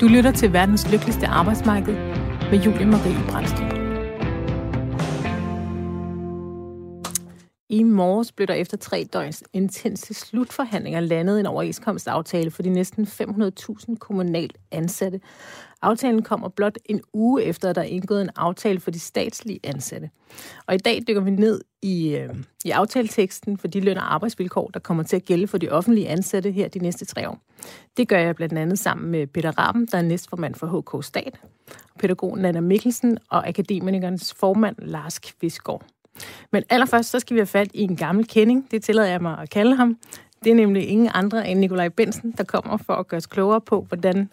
Du lytter til verdens lykkeligste arbejdsmarked med Julie Marie Brandstrup. I morges blev der efter tre døgns intense slutforhandlinger landet en overenskomstaftale for de næsten 500.000 kommunalt ansatte. Aftalen kommer blot en uge efter, at der er indgået en aftale for de statslige ansatte. Og i dag dykker vi ned i, øh, i aftaleteksten for de løn- og arbejdsvilkår, der kommer til at gælde for de offentlige ansatte her de næste tre år. Det gør jeg blandt andet sammen med Peter Rappen, der er næstformand for HK Stat, pædagogen Anna Mikkelsen og akademikernes formand Lars Kvistgaard. Men allerførst, så skal vi have fat i en gammel kending. Det tillader jeg mig at kalde ham. Det er nemlig ingen andre end Nikolaj Bensen, der kommer for at gøre os klogere på, hvordan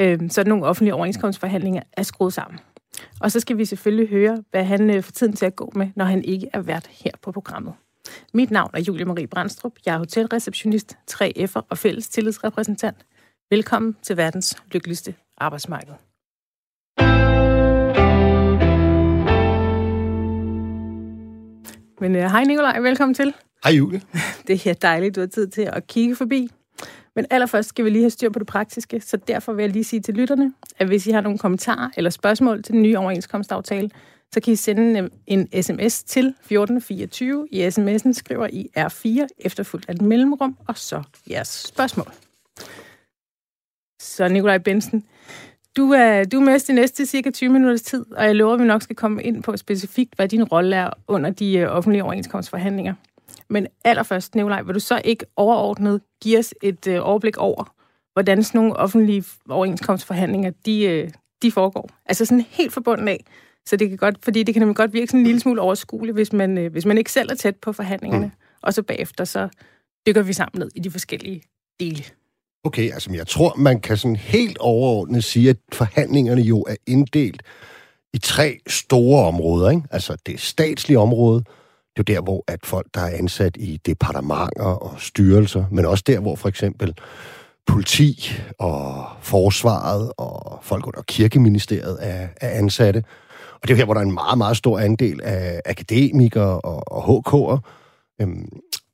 øh, sådan nogle offentlige overenskomstforhandlinger er skruet sammen. Og så skal vi selvfølgelig høre, hvad han øh, får tiden til at gå med, når han ikke er vært her på programmet. Mit navn er Julie Marie Brandstrup. Jeg er hotelreceptionist, 3F'er og fælles tillidsrepræsentant. Velkommen til verdens lykkeligste arbejdsmarked. Men uh, hej Nikolaj, velkommen til. Hej Julie. Det er dejligt, du har tid til at kigge forbi. Men allerførst skal vi lige have styr på det praktiske, så derfor vil jeg lige sige til lytterne, at hvis I har nogle kommentarer eller spørgsmål til den nye overenskomstaftale, så kan I sende en sms til 1424. I sms'en skriver I R4 efterfulgt af et mellemrum, og så jeres spørgsmål. Så Nikolaj Bensen, du er, du er med de næste cirka 20 minutters tid, og jeg lover, at vi nok skal komme ind på specifikt, hvad din rolle er under de øh, offentlige overenskomstforhandlinger. Men allerførst, Nikolaj, vil du så ikke overordnet give os et øh, overblik over, hvordan sådan nogle offentlige overenskomstforhandlinger, de, øh, de foregår? Altså sådan helt forbundet af. Så det kan godt, fordi det kan nemlig godt virke sådan en lille smule overskueligt, hvis man, hvis man ikke selv er tæt på forhandlingerne. Mm. Og så bagefter, så dykker vi sammen ned i de forskellige dele. Okay, altså jeg tror, man kan sådan helt overordnet sige, at forhandlingerne jo er inddelt i tre store områder. Ikke? Altså det statslige område, det er jo der, hvor at folk, der er ansat i departementer og styrelser, men også der, hvor for eksempel politi og forsvaret og folk under kirkeministeriet er, er ansatte. Og det er jo her, hvor der er en meget, meget stor andel af akademikere og, og HK'er. Øhm,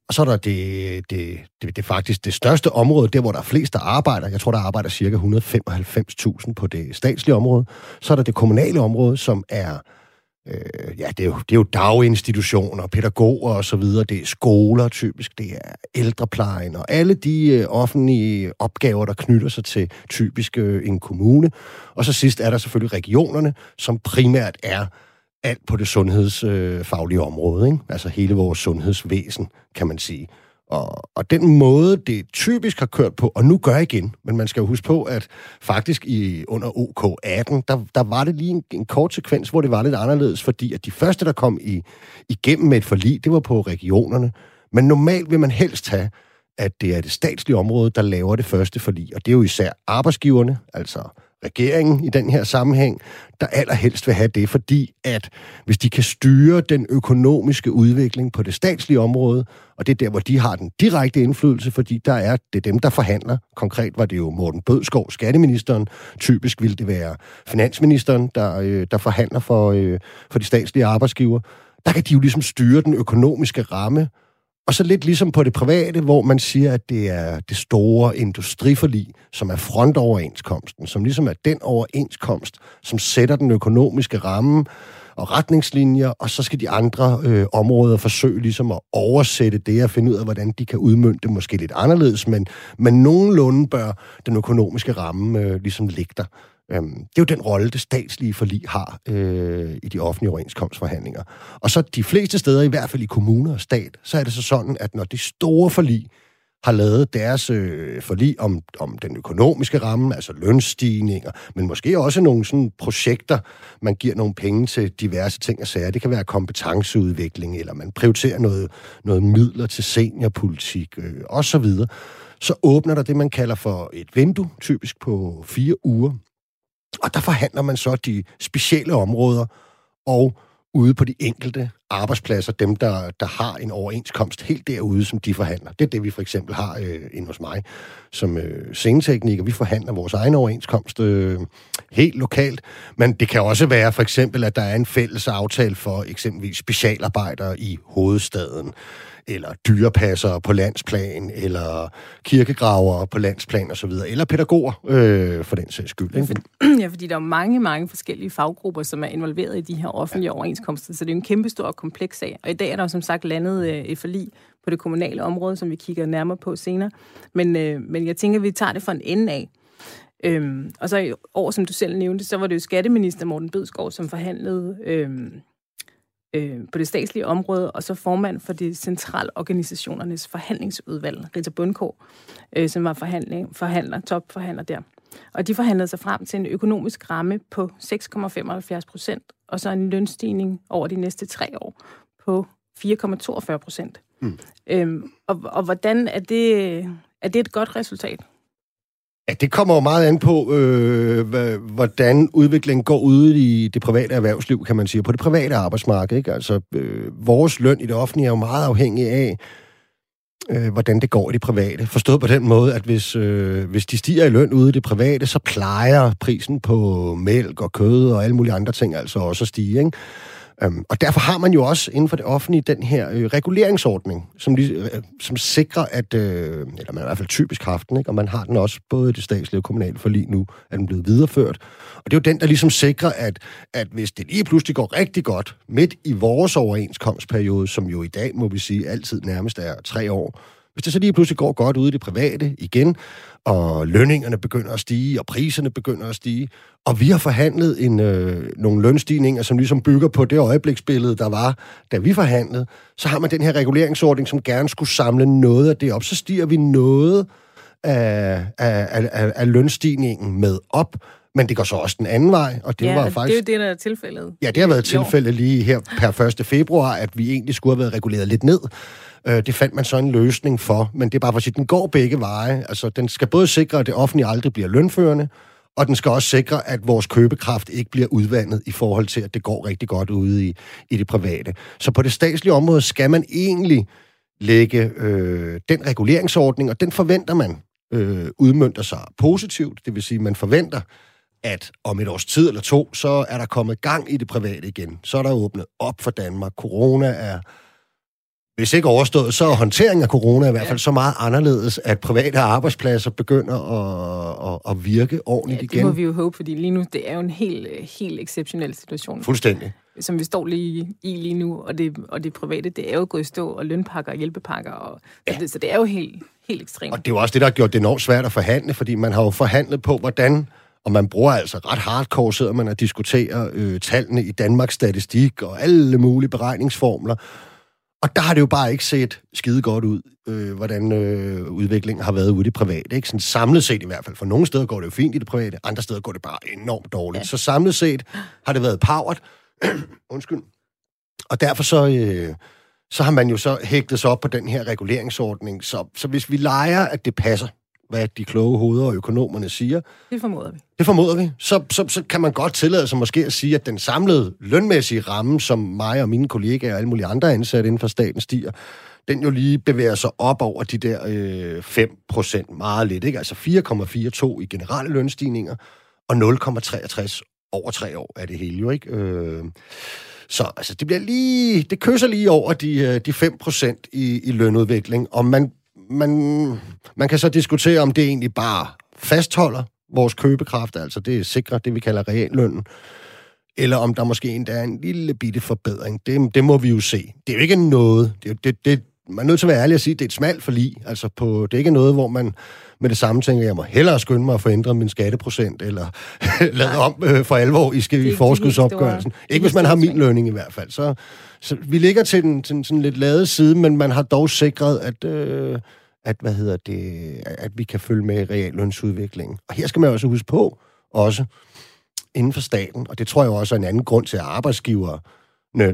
og så er der det, det, det, det faktisk det største område, der hvor der er flest, der arbejder. Jeg tror, der arbejder cirka 195.000 på det statslige område. Så er der det kommunale område, som er øh, ja, det er, jo, det er jo daginstitutioner, pædagoger og så videre, det er skoler typisk, det er ældreplejen og alle de øh, offentlige opgaver, der knytter sig til typisk øh, en kommune. Og så sidst er der selvfølgelig regionerne, som primært er alt på det sundhedsfaglige øh, område, ikke? altså hele vores sundhedsvæsen, kan man sige. Og, og den måde, det typisk har kørt på, og nu gør igen, men man skal jo huske på, at faktisk i under OK18, der, der var det lige en, en kort sekvens, hvor det var lidt anderledes, fordi at de første, der kom i, igennem med et forlig, det var på regionerne. Men normalt vil man helst have, at det er det statslige område, der laver det første forlig, og det er jo især arbejdsgiverne, altså regeringen i den her sammenhæng, der allerhelst vil have det, fordi at hvis de kan styre den økonomiske udvikling på det statslige område, og det er der, hvor de har den direkte indflydelse, fordi der er det dem, der forhandler. Konkret var det jo Morten Bødskov, skatteministeren. Typisk ville det være finansministeren, der, øh, der forhandler for, øh, for de statslige arbejdsgiver. Der kan de jo ligesom styre den økonomiske ramme, og så lidt ligesom på det private, hvor man siger, at det er det store industriforlig, som er frontoverenskomsten, som ligesom er den overenskomst, som sætter den økonomiske ramme og retningslinjer, og så skal de andre øh, områder forsøge ligesom at oversætte det og finde ud af, hvordan de kan udmønte det måske lidt anderledes, men, men nogenlunde bør den økonomiske ramme øh, ligesom ligge der. Øhm, det er jo den rolle, det statslige forlig har øh, i de offentlige overenskomstforhandlinger. Og så de fleste steder, i hvert fald i kommuner og stat, så er det så sådan, at når de store forlig har lavet deres øh, forlig om, om den økonomiske ramme, altså lønstigninger, men måske også nogle sådan projekter, man giver nogle penge til diverse ting og sager. Det kan være kompetenceudvikling, eller man prioriterer noget, noget midler til seniorpolitik, øh, og så videre. Så åbner der det, man kalder for et vindue, typisk på fire uger, og der forhandler man så de specielle områder, og ude på de enkelte arbejdspladser, dem der, der har en overenskomst helt derude, som de forhandler. Det er det, vi for eksempel har øh, inde hos mig som øh, scenetekniker. Vi forhandler vores egen overenskomst øh, helt lokalt. Men det kan også være for eksempel, at der er en fælles aftale for eksempelvis specialarbejdere i hovedstaden eller dyrepasser på landsplan, eller kirkegravere på landsplan osv., eller pædagoger øh, for den sags skyld. Ikke? Ja, fordi der er mange, mange forskellige faggrupper, som er involveret i de her offentlige ja. overenskomster, så det er en kæmpe stor og kompleks sag. Og i dag er der jo som sagt landet øh, et forlig på det kommunale område, som vi kigger nærmere på senere. Men, øh, men jeg tænker, at vi tager det fra en ende af. Øhm, og så i år, som du selv nævnte, så var det jo skatteminister Morten Bødskov, som forhandlede øhm, øh, på det statslige område, og så formand for de centralorganisationernes forhandlingsudvalg, Rita Bundkår, øh, som var forhandling, forhandler, topforhandler der. Og de forhandlede sig frem til en økonomisk ramme på 6,75 procent, og så en lønstigning over de næste tre år på 4,42 procent. Mm. Øhm, og, og hvordan er det, er det et godt resultat? Ja, det kommer jo meget an på, øh, hvordan udviklingen går ude i det private erhvervsliv, kan man sige, på det private arbejdsmarked. Ikke? Altså, øh, vores løn i det offentlige er jo meget afhængig af, øh, hvordan det går i det private. Forstået på den måde, at hvis, øh, hvis de stiger i løn ude i det private, så plejer prisen på mælk og kød og alle mulige andre ting altså også at stige. Ikke? Øhm, og derfor har man jo også inden for det offentlige den her øh, reguleringsordning, som, øh, som sikrer, at, øh, eller man har i hvert fald typisk haft den, ikke? og man har den også både i det statslige og kommunale forlig nu, at den blevet videreført. Og det er jo den, der ligesom sikrer, at, at hvis det lige pludselig går rigtig godt midt i vores overenskomstperiode, som jo i dag, må vi sige, altid nærmest er tre år, hvis det så lige pludselig går godt ude i det private igen, og lønningerne begynder at stige, og priserne begynder at stige, og vi har forhandlet en, øh, nogle lønstigninger, som ligesom bygger på det øjebliksbillede, der var, da vi forhandlede, så har man den her reguleringsordning, som gerne skulle samle noget af det op. Så stiger vi noget af, af, af, af lønstigningen med op, men det går så også den anden vej, og det ja, var faktisk... det er jo det, der er tilfældet. Ja, det har været tilfældet lige her per 1. februar, at vi egentlig skulle have været reguleret lidt ned. Øh, det fandt man så en løsning for, men det er bare for at sige, den går begge veje. Altså, den skal både sikre, at det offentlige aldrig bliver lønførende, og den skal også sikre, at vores købekraft ikke bliver udvandet i forhold til, at det går rigtig godt ude i, i det private. Så på det statslige område skal man egentlig lægge øh, den reguleringsordning, og den forventer man øh, udmyndter sig positivt. Det vil sige, at man forventer, at om et års tid eller to, så er der kommet gang i det private igen. Så er der åbnet op for Danmark. Corona er hvis ikke overstået, så er håndteringen af corona i hvert fald ja. så meget anderledes, at private arbejdspladser begynder at, at, at virke ordentligt ja, det igen. det må vi jo håbe, fordi lige nu, det er jo en helt, helt exceptionel situation. Fuldstændig. Som vi står lige i lige nu, og det, og det private, det er jo gået i stå, og lønpakker og hjælpepakker, og, ja. så, det, så det er jo helt, helt ekstremt. Og det er jo også det, der har gjort det enormt svært at forhandle, fordi man har jo forhandlet på, hvordan og man bruger altså ret hardcore, sidder man og diskuterer øh, tallene i Danmarks statistik og alle mulige beregningsformler. Og der har det jo bare ikke set skide godt ud, øh, hvordan øh, udviklingen har været ude i det private. Ikke? Sådan samlet set i hvert fald. For nogle steder går det jo fint i det private, andre steder går det bare enormt dårligt. Ja. Så samlet set har det været powered. Undskyld. Og derfor så, øh, så har man jo så hægtet sig op på den her reguleringsordning. Så, så hvis vi leger, at det passer, hvad de kloge hoveder og økonomerne siger. Det formoder vi. Det formoder vi. Så, så, så kan man godt tillade sig måske at sige, at den samlede lønmæssige ramme, som mig og mine kollegaer og alle mulige andre ansatte inden for staten stiger, den jo lige bevæger sig op over de der øh, 5 procent meget lidt. Ikke? Altså 4,42 i generelle lønstigninger, og 0,63 over tre år er det hele jo, ikke? Øh, så altså, det bliver lige, det kysser lige over de, øh, de 5 procent i, i lønudvikling, og man man, man kan så diskutere, om det egentlig bare fastholder vores købekraft, altså det er sikkert det vi kalder reallønnen, eller om der måske endda er en lille bitte forbedring. Det, det må vi jo se. Det er jo ikke noget, det, det, det, man er nødt til at være ærlig og sige, at det er et smalt forlig. Altså på, det er ikke noget, hvor man med det samme tænker, jeg må hellere skynde mig at få ændret min skatteprocent, eller lade om øh, for alvor i, skal, i forskudsopgørelsen. Ikke hvis man har min lønning i hvert fald. Så, så vi ligger til den, til den sådan lidt lade side, men man har dog sikret, at, øh, at, hvad hedder det, at vi kan følge med reallønsudviklingen. Og her skal man også huske på, også inden for staten, og det tror jeg også er en anden grund til, at arbejdsgivere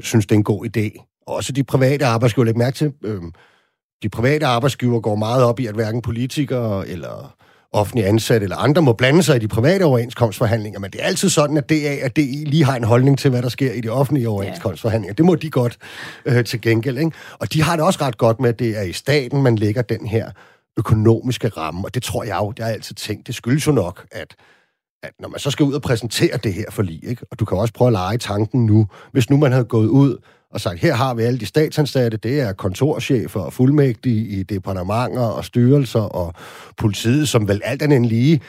synes, det er en god idé. Også de private arbejdsgivere, læg mærke til, øh, de private arbejdsgiver går meget op i, at hverken politikere eller offentlige ansatte eller andre må blande sig i de private overenskomstforhandlinger, men det er altid sådan, at det er, at det lige har en holdning til, hvad der sker i de offentlige overenskomstforhandlinger. Det må de godt øh, til gengæld. Ikke? Og de har det også ret godt med, at det er i staten, man lægger den her økonomiske ramme, og det tror jeg jo, det har altid tænkt, det skyldes jo nok, at at når man så skal ud og præsentere det her forlig, ikke? og du kan også prøve at lege tanken nu, hvis nu man havde gået ud og sagt, her har vi alle de statsansatte, det er kontorchefer og fuldmægtige i departementer og styrelser og politiet, som vel alt andet end lige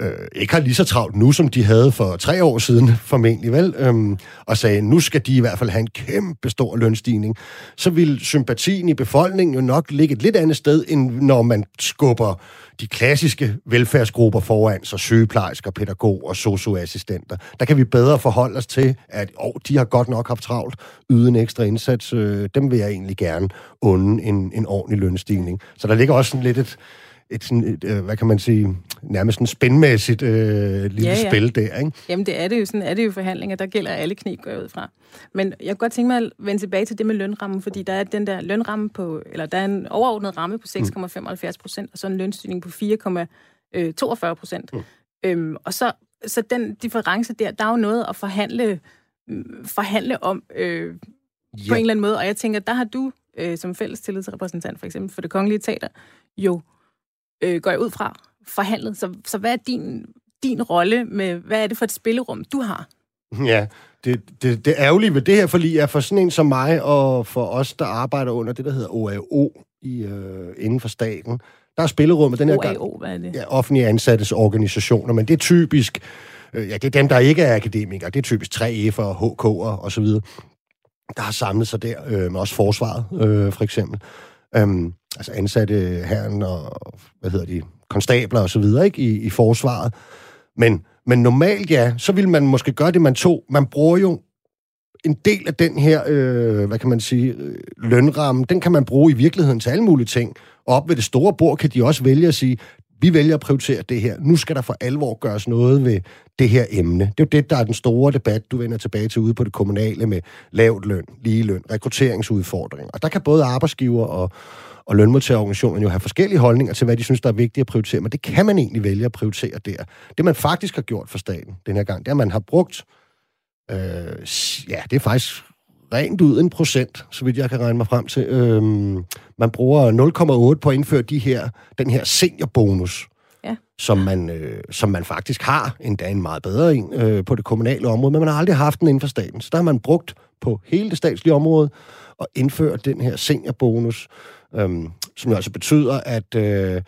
øh, ikke har lige så travlt nu, som de havde for tre år siden, formentlig vel, øhm, og sagde, nu skal de i hvert fald have en kæmpe stor lønstigning, så vil sympatien i befolkningen jo nok ligge et lidt andet sted, end når man skubber de klassiske velfærdsgrupper foran, så sygeplejersker, pædagoger, og socioassistenter. Der kan vi bedre forholde os til, at oh, de har godt nok haft travlt, yde en ekstra indsats. Øh, dem vil jeg egentlig gerne unde en, en ordentlig lønstigning. Så der ligger også sådan lidt et, et, sådan et, øh, hvad kan man sige, nærmest en spændmæssigt øh, lille ja, ja. spil der, ikke? Jamen, det er det jo. Sådan er det jo forhandlinger. Der gælder alle knep, går ud fra. Men jeg kunne godt tænke mig at vende tilbage til det med lønrammen, fordi der er den der lønramme på, eller der er en overordnet ramme på 6,75 procent, og så en lønstigning på 4,42 procent. Mm. Øhm, og så, så den difference der, der er jo noget at forhandle, forhandle om øh, ja. på en eller anden måde. Og jeg tænker, der har du øh, som fælles tillidsrepræsentant, for eksempel for det kongelige teater, jo øh, går jeg ud fra, forhandlet. Så, så hvad er din, din rolle med, hvad er det for et spillerum, du har? Ja, det, det, det ærgerlige ved det her forlig er for sådan en som mig, og for os, der arbejder under det, der hedder OAO i, øh, inden for staten, der er spillerummet den her OAO, gang... hvad er det? Ja, offentlige ansattes organisationer, men det er typisk... Øh, ja, det er dem, der ikke er akademikere. Det er typisk 3F'ere, HK'ere og så videre, der har samlet sig der, øh, med også forsvaret, øh, for eksempel. Øhm, altså ansatte herren og, hvad hedder de, konstabler og så videre, ikke, i, i forsvaret. Men, men normalt, ja, så vil man måske gøre det, man tog. Man bruger jo en del af den her, øh, hvad kan man sige, øh, lønramme, den kan man bruge i virkeligheden til alle mulige ting. Og op ved det store bord kan de også vælge at sige, vi vælger at prioritere det her. Nu skal der for alvor gøres noget ved det her emne. Det er jo det, der er den store debat, du vender tilbage til ude på det kommunale med lavt løn, lige løn, rekrutteringsudfordringer. Og der kan både arbejdsgiver og, og lønmodtagerorganisationerne jo have forskellige holdninger til, hvad de synes, der er vigtigt at prioritere, men det kan man egentlig vælge at prioritere der. Det, man faktisk har gjort for staten den her gang, det er, at man har brugt, øh, ja, det er faktisk rent ud en procent, så vidt jeg kan regne mig frem til. Øh, man bruger 0,8 på at indføre de her, den her seniorbonus, ja. som, man, øh, som man faktisk har, endda en meget bedre en, øh, på det kommunale område, men man har aldrig haft den inden for staten. Så der har man brugt på hele det statslige område og indført den her seniorbonus, øhm, som jo altså betyder, at, øh,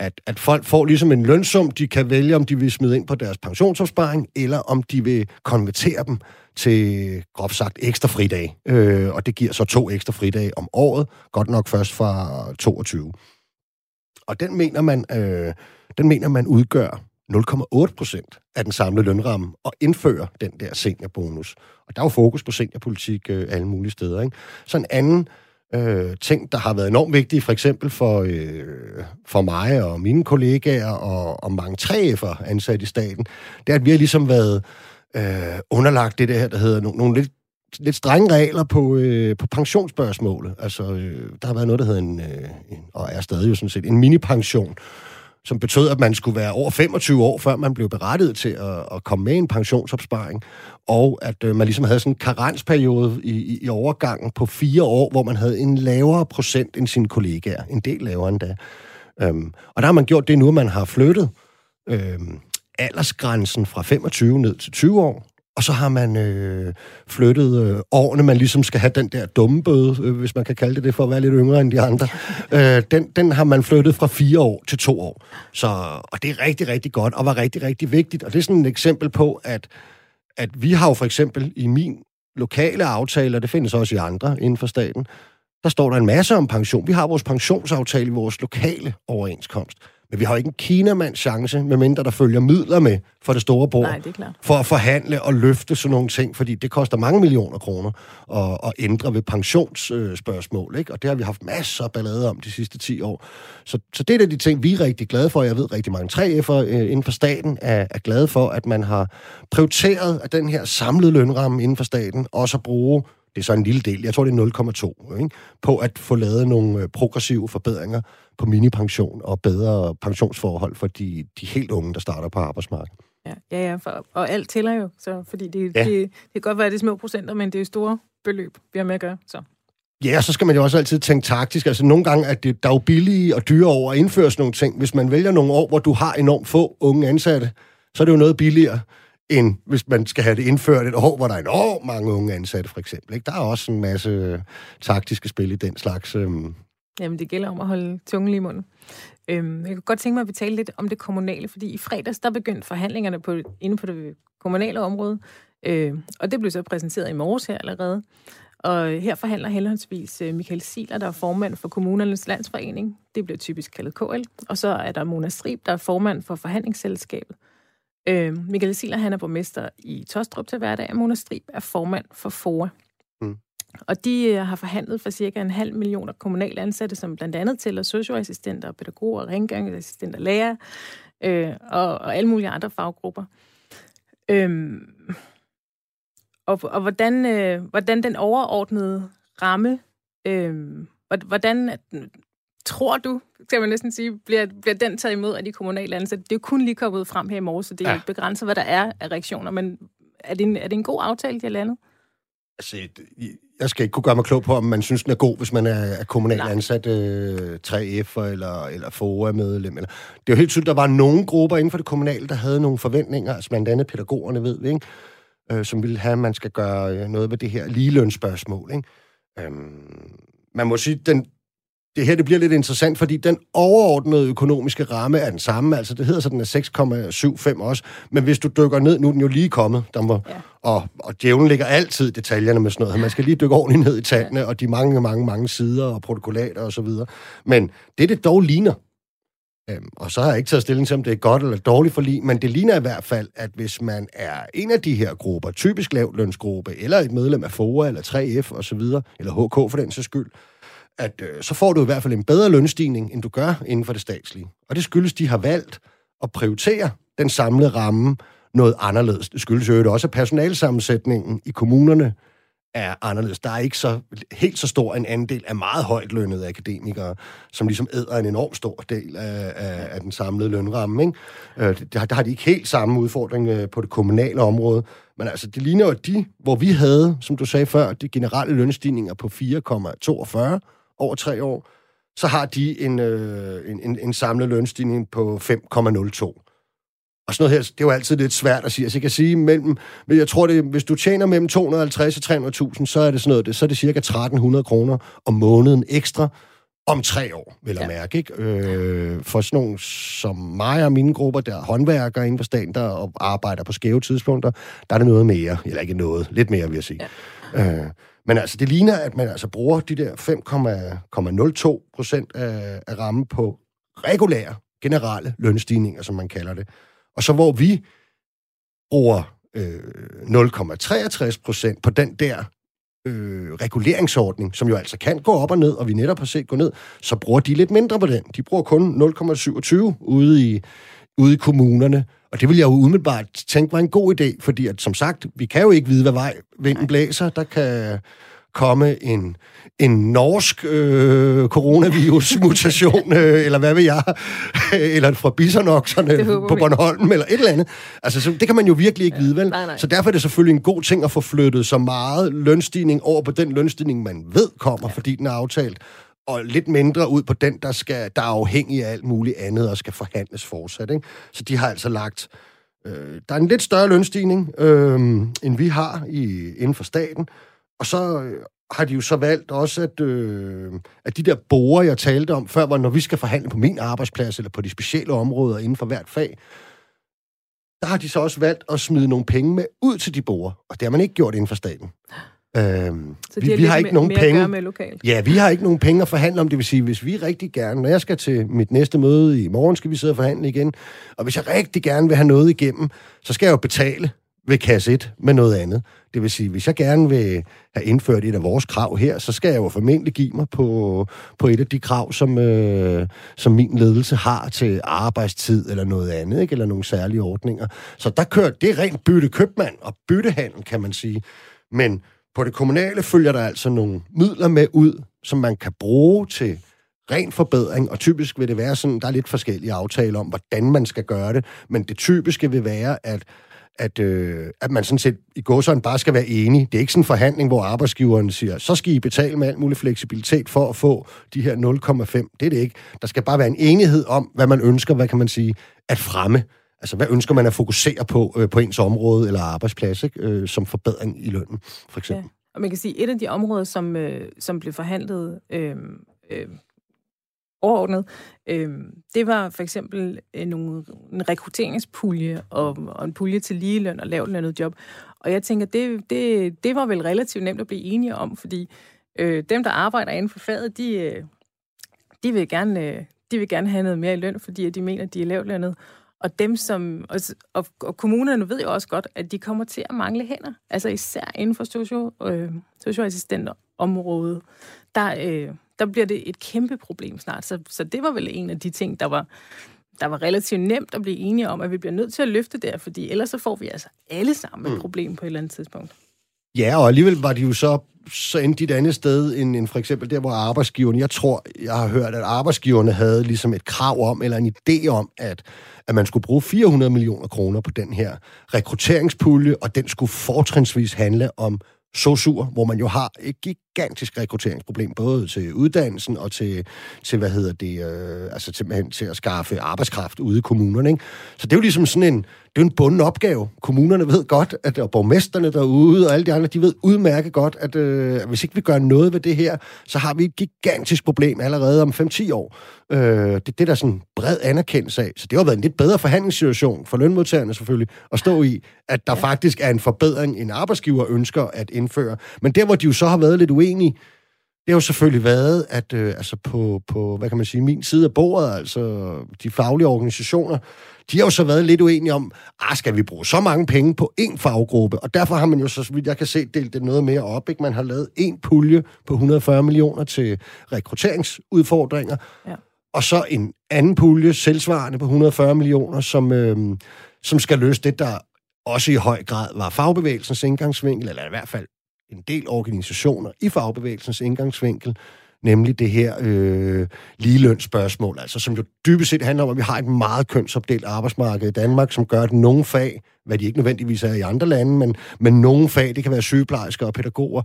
at, at folk får ligesom en lønsum, de kan vælge, om de vil smide ind på deres pensionsopsparing, eller om de vil konvertere dem til, groft sagt, ekstra fridage. Øh, og det giver så to ekstra fridage om året, godt nok først fra 22. Og den mener man, øh, den mener man udgør 0,8 procent af den samlede lønramme og indfører den der seniorbonus. Og der er jo fokus på seniorpolitik øh, alle mulige steder. Ikke? Så en anden øh, ting, der har været enormt vigtige, for eksempel for, øh, for mig og mine kollegaer og, og mange 3F'er ansat i staten, det er, at vi har ligesom været øh, underlagt det der, der hedder nogle, nogle lidt lidt strenge regler på, øh, på pensionsspørgsmålet. Altså, øh, der har været noget, der hedder en, øh, en, og er stadig jo sådan set, en minipension, som betød, at man skulle være over 25 år, før man blev berettiget til at, at komme med i en pensionsopsparing, og at øh, man ligesom havde sådan en karensperiode i, i, i overgangen på fire år, hvor man havde en lavere procent end sine kollegaer, en del lavere endda. Øhm, og der har man gjort det nu, at man har flyttet øhm, aldersgrænsen fra 25 ned til 20 år, og så har man øh, flyttet øh, årene, man ligesom skal have den der dumme bøde, øh, hvis man kan kalde det det, for at være lidt yngre end de andre. øh, den, den har man flyttet fra fire år til to år. Så, og det er rigtig, rigtig godt, og var rigtig, rigtig vigtigt. Og det er sådan et eksempel på, at, at vi har jo for eksempel i min lokale aftale, og det findes også i andre inden for staten, der står der en masse om pension. Vi har vores pensionsaftale i vores lokale overenskomst. Men vi har ikke en kinamands chance, medmindre der følger midler med for det store bord. Nej, det er klart. For at forhandle og løfte sådan nogle ting, fordi det koster mange millioner kroner at, at ændre ved pensionsspørgsmål. Ikke? Og det har vi haft masser af ballade om de sidste 10 år. Så, så det er de ting, vi er rigtig glade for. Jeg ved, rigtig mange 3F'er øh, inden for staten er, er glade for, at man har prioriteret at den her samlede lønramme inden for staten, også at bruge det er så en lille del, jeg tror det er 0,2, ikke? på at få lavet nogle øh, progressive forbedringer på minipension og bedre pensionsforhold for de, de helt unge, der starter på arbejdsmarkedet. Ja, ja, ja for, og alt tæller jo, så, fordi det, ja. det, det kan godt være, at det er små procenter, men det er store beløb, vi har med at gøre. Så. Ja, og så skal man jo også altid tænke taktisk. Altså nogle gange er det, der er jo billige og dyre over at indføre sådan nogle ting. Hvis man vælger nogle år, hvor du har enormt få unge ansatte, så er det jo noget billigere, end hvis man skal have det indført et år, hvor der er enormt mange unge ansatte, for eksempel. Ikke? Der er også en masse taktiske spil i den slags. Øhm. Jamen, det gælder om at holde tungen lige i munden. Øhm, jeg kunne godt tænke mig, at vi taler lidt om det kommunale, fordi i fredags, der begyndte forhandlingerne på, inde på det kommunale område, øh, og det blev så præsenteret i morges her allerede. Og her forhandler henholdsvis øh, Michael Siler, der er formand for Kommunernes Landsforening. Det bliver typisk kaldet KL. Og så er der Mona Strib, der er formand for forhandlingsselskabet. Øh, Michael Siler, han er borgmester i Tostrup til hverdag, og Mona Strib er formand for FOA. Og de øh, har forhandlet for cirka en halv million kommunale ansatte, som blandt andet tæller socioassistenter, pædagoger, rengøringsassistenter, lærer øh, og, og alle mulige andre faggrupper. Øh, og, og hvordan, øh, hvordan den overordnede ramme, øh, hvordan tror du, skal man næsten sige, bliver, bliver den taget imod af de kommunale ansatte? Det er jo kun lige kommet frem her i morges, så det er ja. begrænset, hvad der er af reaktioner, men er det en, er det en god aftale, de har landet? Altså, jeg skal ikke kunne gøre mig klog på, om man synes, den er god, hvis man er, er kommunalt ansat øh, 3F'er eller, eller FOA-medlem. Eller. Det er jo helt tydeligt, der var nogle grupper inden for det kommunale, der havde nogle forventninger, altså blandt andet pædagogerne, ved vi, ikke? øh, som vil have, at man skal gøre øh, noget ved det her ligelønsspørgsmål. Ikke? Øhm, man må sige, den, det her det bliver lidt interessant, fordi den overordnede økonomiske ramme er den samme. Altså, det hedder så, den er 6,75 også. Men hvis du dykker ned, nu er den jo lige kommet, der må, ja. og, og djævlen ligger altid i detaljerne med sådan noget. Man skal lige dykke ordentligt ned i tallene, ja. og de mange, mange, mange sider og protokollater og så videre. Men det, det dog ligner, Øhm, og så har jeg ikke taget stilling til, om det er godt eller dårligt for lige, men det ligner i hvert fald, at hvis man er en af de her grupper, typisk lavtlønsgruppe, eller et medlem af FOA, eller 3F osv., eller HK for den sags skyld, at øh, så får du i hvert fald en bedre lønstigning, end du gør inden for det statslige. Og det skyldes, de har valgt at prioritere den samlede ramme noget anderledes. Det skyldes jo også, at personalsammensætningen i kommunerne er anderledes. Der er ikke så helt så stor en andel af meget højt lønnede akademikere, som ligesom æder en enorm stor del af, af, af den samlede lønramme. Ikke? Øh, der, der har de ikke helt samme udfordring øh, på det kommunale område. Men altså, det ligner jo de, hvor vi havde, som du sagde før, de generelle lønstigninger på 4,42 over tre år, så har de en, øh, en, en, en samlet lønstigning på 5,02. Og sådan noget her, det er jo altid lidt svært at sige. Altså, jeg kan sige, mellem, jeg tror, det, hvis du tjener mellem 250 og 300.000, så er det sådan noget, så er det cirka 1300 kroner om måneden ekstra om tre år, vil jeg ja. mærke. Ikke? Øh, for sådan nogle som mig og mine grupper, der er håndværkere inden for staten, der arbejder på skæve tidspunkter, der er det noget mere, eller ikke noget, lidt mere, vil jeg sige. Ja. Øh, men altså, det ligner, at man altså bruger de der 5,02 procent af, af rammen på regulære, generelle lønstigninger, som man kalder det. Og så hvor vi bruger øh, 0,63 procent på den der øh, reguleringsordning, som jo altså kan gå op og ned, og vi netop har set gå ned, så bruger de lidt mindre på den. De bruger kun 0,27 ude i, ude i kommunerne. Og det vil jeg jo umiddelbart tænke var en god idé, fordi at, som sagt, vi kan jo ikke vide, hvad vej vinden blæser. Der kan komme en, en norsk øh, coronavirus-mutation, øh, eller hvad ved jeg, eller fra bisonokserne på Bornholm, eller et eller andet. Altså, så, det kan man jo virkelig ikke ja. vide, vel? Nej, nej. Så derfor er det selvfølgelig en god ting at få flyttet så meget lønstigning over på den lønstigning, man ved kommer, ja. fordi den er aftalt, og lidt mindre ud på den, der, skal, der er afhængig af alt muligt andet og skal forhandles fortsat. Ikke? Så de har altså lagt... Øh, der er en lidt større lønstigning, øh, end vi har i, inden for staten, og så øh, har de jo så valgt også, at, øh, at de der borer, jeg talte om før, hvor når vi skal forhandle på min arbejdsplads, eller på de specielle områder inden for hvert fag, der har de så også valgt at smide nogle penge med ud til de borer. Og det har man ikke gjort inden for staten. Øhm, så vi, vi har ikke nogen penge. Med lokalt. Ja, vi har ikke nogen penge at forhandle om. Det vil sige, hvis vi rigtig gerne, når jeg skal til mit næste møde i morgen, skal vi sidde og forhandle igen. Og hvis jeg rigtig gerne vil have noget igennem, så skal jeg jo betale ved kasse 1 med noget andet. Det vil sige, hvis jeg gerne vil have indført et af vores krav her, så skal jeg jo formentlig give mig på, på et af de krav, som, øh, som min ledelse har til arbejdstid eller noget andet, ikke? eller nogle særlige ordninger. Så der kører det rent bytte købmand og byttehandel, kan man sige. Men på det kommunale følger der altså nogle midler med ud, som man kan bruge til ren forbedring, og typisk vil det være sådan, der er lidt forskellige aftaler om, hvordan man skal gøre det, men det typiske vil være, at at, øh, at man sådan set i gåsøjne bare skal være enig. Det er ikke sådan en forhandling, hvor arbejdsgiveren siger, så skal I betale med al mulig fleksibilitet for at få de her 0,5. Det er det ikke. Der skal bare være en enighed om, hvad man ønsker, hvad kan man sige, at fremme. Altså, hvad ønsker man at fokusere på øh, på ens område eller arbejdsplads, ikke? Øh, som forbedring i lønnen, for eksempel? Ja. Og man kan sige, at et af de områder, som, øh, som blev forhandlet øh, øh, overordnet, øh, det var for eksempel øh, nogle, en rekrutteringspulje og, og en pulje til ligeløn og lavt job. Og jeg tænker, det, det, det var vel relativt nemt at blive enige om, fordi øh, dem, der arbejder inden for faget, de, øh, de, vil gerne, øh, de vil gerne have noget mere i løn, fordi de mener, de er lavtlønnet. Og dem som, og, og, og kommunerne ved jo også godt, at de kommer til at mangle hænder. Altså især inden for socio, øh, socioassistentområdet. Der, øh, der bliver det et kæmpe problem snart. Så, så det var vel en af de ting, der var, der var relativt nemt at blive enige om, at vi bliver nødt til at løfte der, fordi ellers så får vi altså alle sammen et mm. problem på et eller andet tidspunkt. Ja, og alligevel var de jo så, så endte de et andet sted end, end for eksempel der, hvor arbejdsgiverne, jeg tror, jeg har hørt, at arbejdsgiverne havde ligesom et krav om, eller en idé om, at, at man skulle bruge 400 millioner kroner på den her rekrutteringspulje, og den skulle fortrinsvis handle om SOSUR, hvor man jo har et gigantisk rekrutteringsproblem, både til uddannelsen og til, til hvad hedder det, øh, altså simpelthen til at skaffe arbejdskraft ude i kommunerne. Ikke? Så det er jo ligesom sådan en, det er en bunden opgave. Kommunerne ved godt, at og borgmesterne derude og alle de andre, de ved udmærket godt, at øh, hvis ikke vi gør noget ved det her, så har vi et gigantisk problem allerede om 5-10 år. Øh, det, det er der sådan bred anerkendelse af. Så det har været en lidt bedre forhandlingssituation for lønmodtagerne selvfølgelig, at stå i, at der ja. faktisk er en forbedring, en arbejdsgiver ønsker at indføre. Men der, hvor de jo så har været lidt uenige, det har jo selvfølgelig været, at øh, altså på, på, hvad kan man sige, min side af bordet, altså de faglige organisationer, de har jo så været lidt uenige om, ah, skal vi bruge så mange penge på én faggruppe? Og derfor har man jo, så vidt jeg kan se, delt det noget mere op. Ikke? Man har lavet en pulje på 140 millioner til rekrutteringsudfordringer, ja. og så en anden pulje, selvsvarende på 140 millioner, som, øh, som skal løse det, der også i høj grad var fagbevægelsens indgangsvinkel, eller i hvert fald en del organisationer i fagbevægelsens indgangsvinkel, nemlig det her øh, ligelønsspørgsmål, altså som jo dybest set handler om, at vi har et meget kønsopdelt arbejdsmarked i Danmark, som gør, at nogle fag, hvad de ikke nødvendigvis er i andre lande, men, men nogle fag, det kan være sygeplejersker og pædagoger,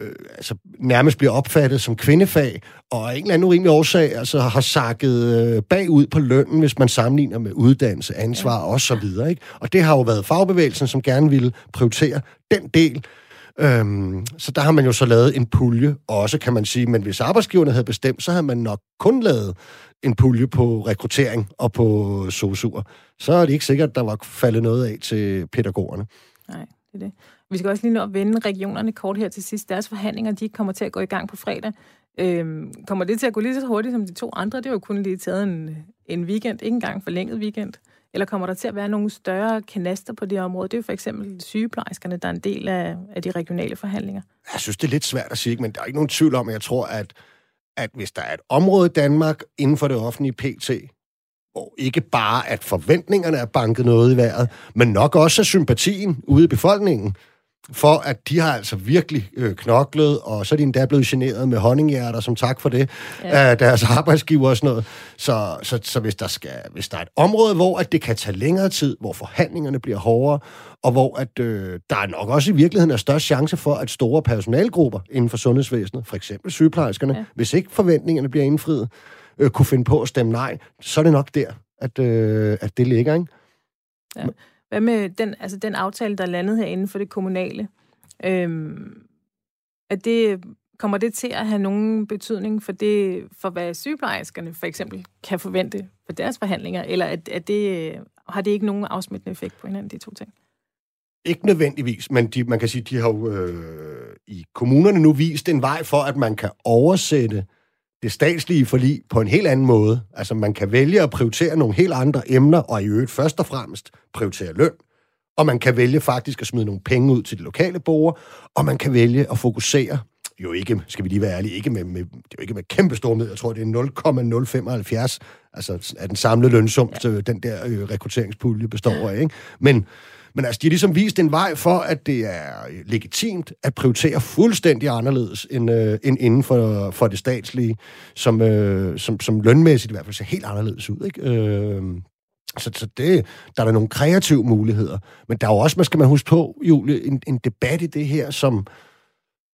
øh, altså nærmest bliver opfattet som kvindefag, og af en eller anden urimelig årsag altså har sakket øh, bagud på lønnen, hvis man sammenligner med uddannelse, ansvar ja. og så videre. Ikke? Og det har jo været fagbevægelsen, som gerne ville prioritere den del, Øhm, så der har man jo så lavet en pulje også, kan man sige. Men hvis arbejdsgiverne havde bestemt, så havde man nok kun lavet en pulje på rekruttering og på sosuer. Så er det ikke sikkert, at der var faldet noget af til pædagogerne. Nej, det er det. Vi skal også lige nå at vende regionerne kort her til sidst. Deres forhandlinger, de kommer til at gå i gang på fredag. Øhm, kommer det til at gå lige så hurtigt som de to andre? Det var jo kun lige taget en, en weekend, ikke engang forlænget weekend. Eller kommer der til at være nogle større kanaster på det område? Det er jo for eksempel sygeplejerskerne, der er en del af, af de regionale forhandlinger. Jeg synes, det er lidt svært at sige, men der er ikke nogen tvivl om, at jeg tror, at, at hvis der er et område i Danmark inden for det offentlige PT, hvor ikke bare at forventningerne er banket noget i vejret, men nok også sympatien ude i befolkningen, for at de har altså virkelig øh, knoklet, og så er de endda blevet generet med honninghjerter, som tak for det, ja. af deres arbejdsgiver og sådan noget. Så, så, så hvis, der skal, hvis der er et område, hvor at det kan tage længere tid, hvor forhandlingerne bliver hårdere, og hvor at, øh, der er nok også i virkeligheden er størst chance for, at store personalgrupper inden for sundhedsvæsenet, for eksempel sygeplejerskerne, ja. hvis ikke forventningerne bliver indfriet, øh, kunne finde på at stemme nej, så er det nok der, at, øh, at det ligger, ikke? Ja. Hvad med den, altså den aftale, der er landet herinde for det kommunale? Øhm, er det, kommer det til at have nogen betydning for det, for hvad sygeplejerskerne for eksempel kan forvente for deres forhandlinger, eller er, er det, øh, har det ikke nogen afsmittende effekt på hinanden, de to ting? Ikke nødvendigvis, men de, man kan sige, de har jo øh, i kommunerne nu vist en vej for, at man kan oversætte det statslige forlig på en helt anden måde. Altså man kan vælge at prioritere nogle helt andre emner, og i øvrigt først og fremmest prioritere løn. Og man kan vælge faktisk at smide nogle penge ud til de lokale borgere, og man kan vælge at fokusere jo ikke, skal vi lige være ærlige, ikke med, med, det er jo ikke med kæmpe store med, jeg tror, det er 0,075, altså af den samlede lønsum, ja. den der øh, rekrutteringspulje består af, ikke? Men, men altså, de har ligesom vist en vej for, at det er legitimt at prioritere fuldstændig anderledes end, øh, end inden for, for det statslige, som, øh, som, som lønmæssigt i hvert fald ser helt anderledes ud. Ikke? Øh, så, så det, der er der nogle kreative muligheder. Men der er jo også, man skal man huske på, Julie, en, en debat i det her, som,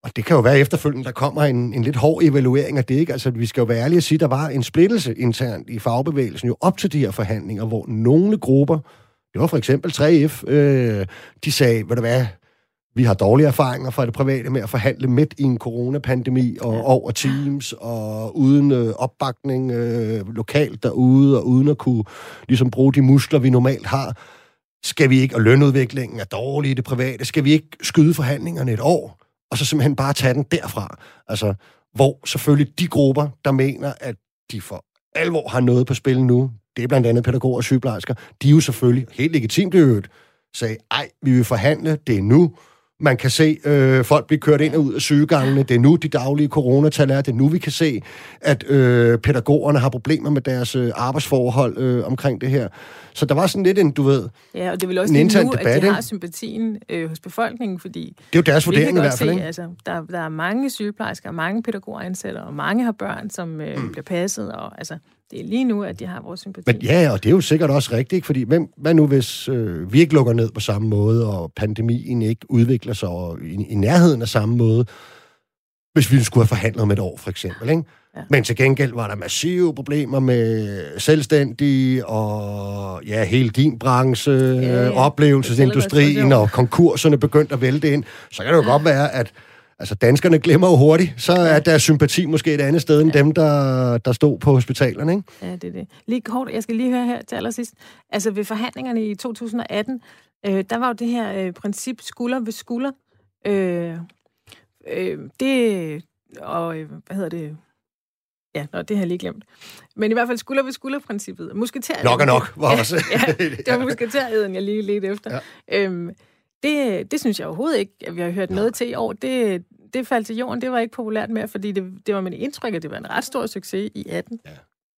og det kan jo være efterfølgende, der kommer en, en lidt hård evaluering af det. Ikke? Altså, vi skal jo være ærlige at sige, der var en splittelse internt i fagbevægelsen jo op til de her forhandlinger, hvor nogle grupper det var for eksempel 3F. Øh, de sagde, ved du hvad, vi har dårlige erfaringer fra det private med at forhandle midt i en coronapandemi og ja. over Teams og uden øh, opbakning øh, lokalt derude og uden at kunne ligesom bruge de muskler, vi normalt har. Skal vi ikke, og lønudviklingen er dårlig i det private, skal vi ikke skyde forhandlingerne et år, og så simpelthen bare tage den derfra? Altså, hvor selvfølgelig de grupper, der mener, at de for alvor har noget på spil nu, det er blandt andet pædagoger og sygeplejersker, de er jo selvfølgelig helt legitimt i øvrigt, sagde, ej, vi vil forhandle, det er nu, man kan se øh, folk blive kørt ind og ud af sygegangene. Det er nu, de daglige coronatal er. Det er nu, vi kan se, at øh, pædagogerne har problemer med deres øh, arbejdsforhold øh, omkring det her. Så der var sådan lidt en, du ved, Ja, og det vil også lige nu, debat, at de har sympatien øh, hos befolkningen, fordi... Det er jo deres vurdering i hvert fald, se, ikke? Altså, der, der er mange sygeplejersker, mange pædagoger ansætter, og mange har børn, som øh, mm. bliver passet, og altså det er lige nu, at de har vores sympati. Men ja, og det er jo sikkert også rigtigt, ikke? fordi hvem, hvad nu hvis øh, vi ikke lukker ned på samme måde, og pandemien ikke udvikler sig i, i nærheden af samme måde, hvis vi skulle have forhandlet om et år, for eksempel, ikke? Ja. Men til gengæld var der massive problemer med selvstændige og ja, hele din branche, ja, ja. oplevelsesindustrien og konkurserne begyndte at vælte ind. Så kan det jo ja. godt være, at altså danskerne glemmer jo hurtigt, så er der sympati måske et andet sted end ja. dem, der, der stod på hospitalerne, ikke? Ja, det er det. Lige kort, jeg skal lige høre her til allersidst. Altså ved forhandlingerne i 2018, øh, der var jo det her øh, princip skulder ved skulder. Øh, øh, det, og øh, hvad hedder det, Ja, nå, det har jeg lige glemt. Men i hvert fald skulder ved skulder-princippet. Musketer nok og nok, var også. ja, det var musketeræden, jeg lige ledte efter. Ja. Øhm, det, det synes jeg overhovedet ikke, at vi har hørt noget til i år. Det, det faldt til jorden. Det var ikke populært mere, fordi det, det var mit indtryk, at det var en ret stor succes i 18. Ja.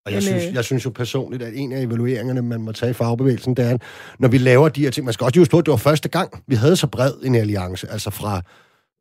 Og jeg, synes, øh, jeg synes jo personligt, at en af evalueringerne, man må tage i fagbevægelsen, det er, når vi laver de her ting, man skal også huske på, at det var første gang, vi havde så bred en alliance, altså fra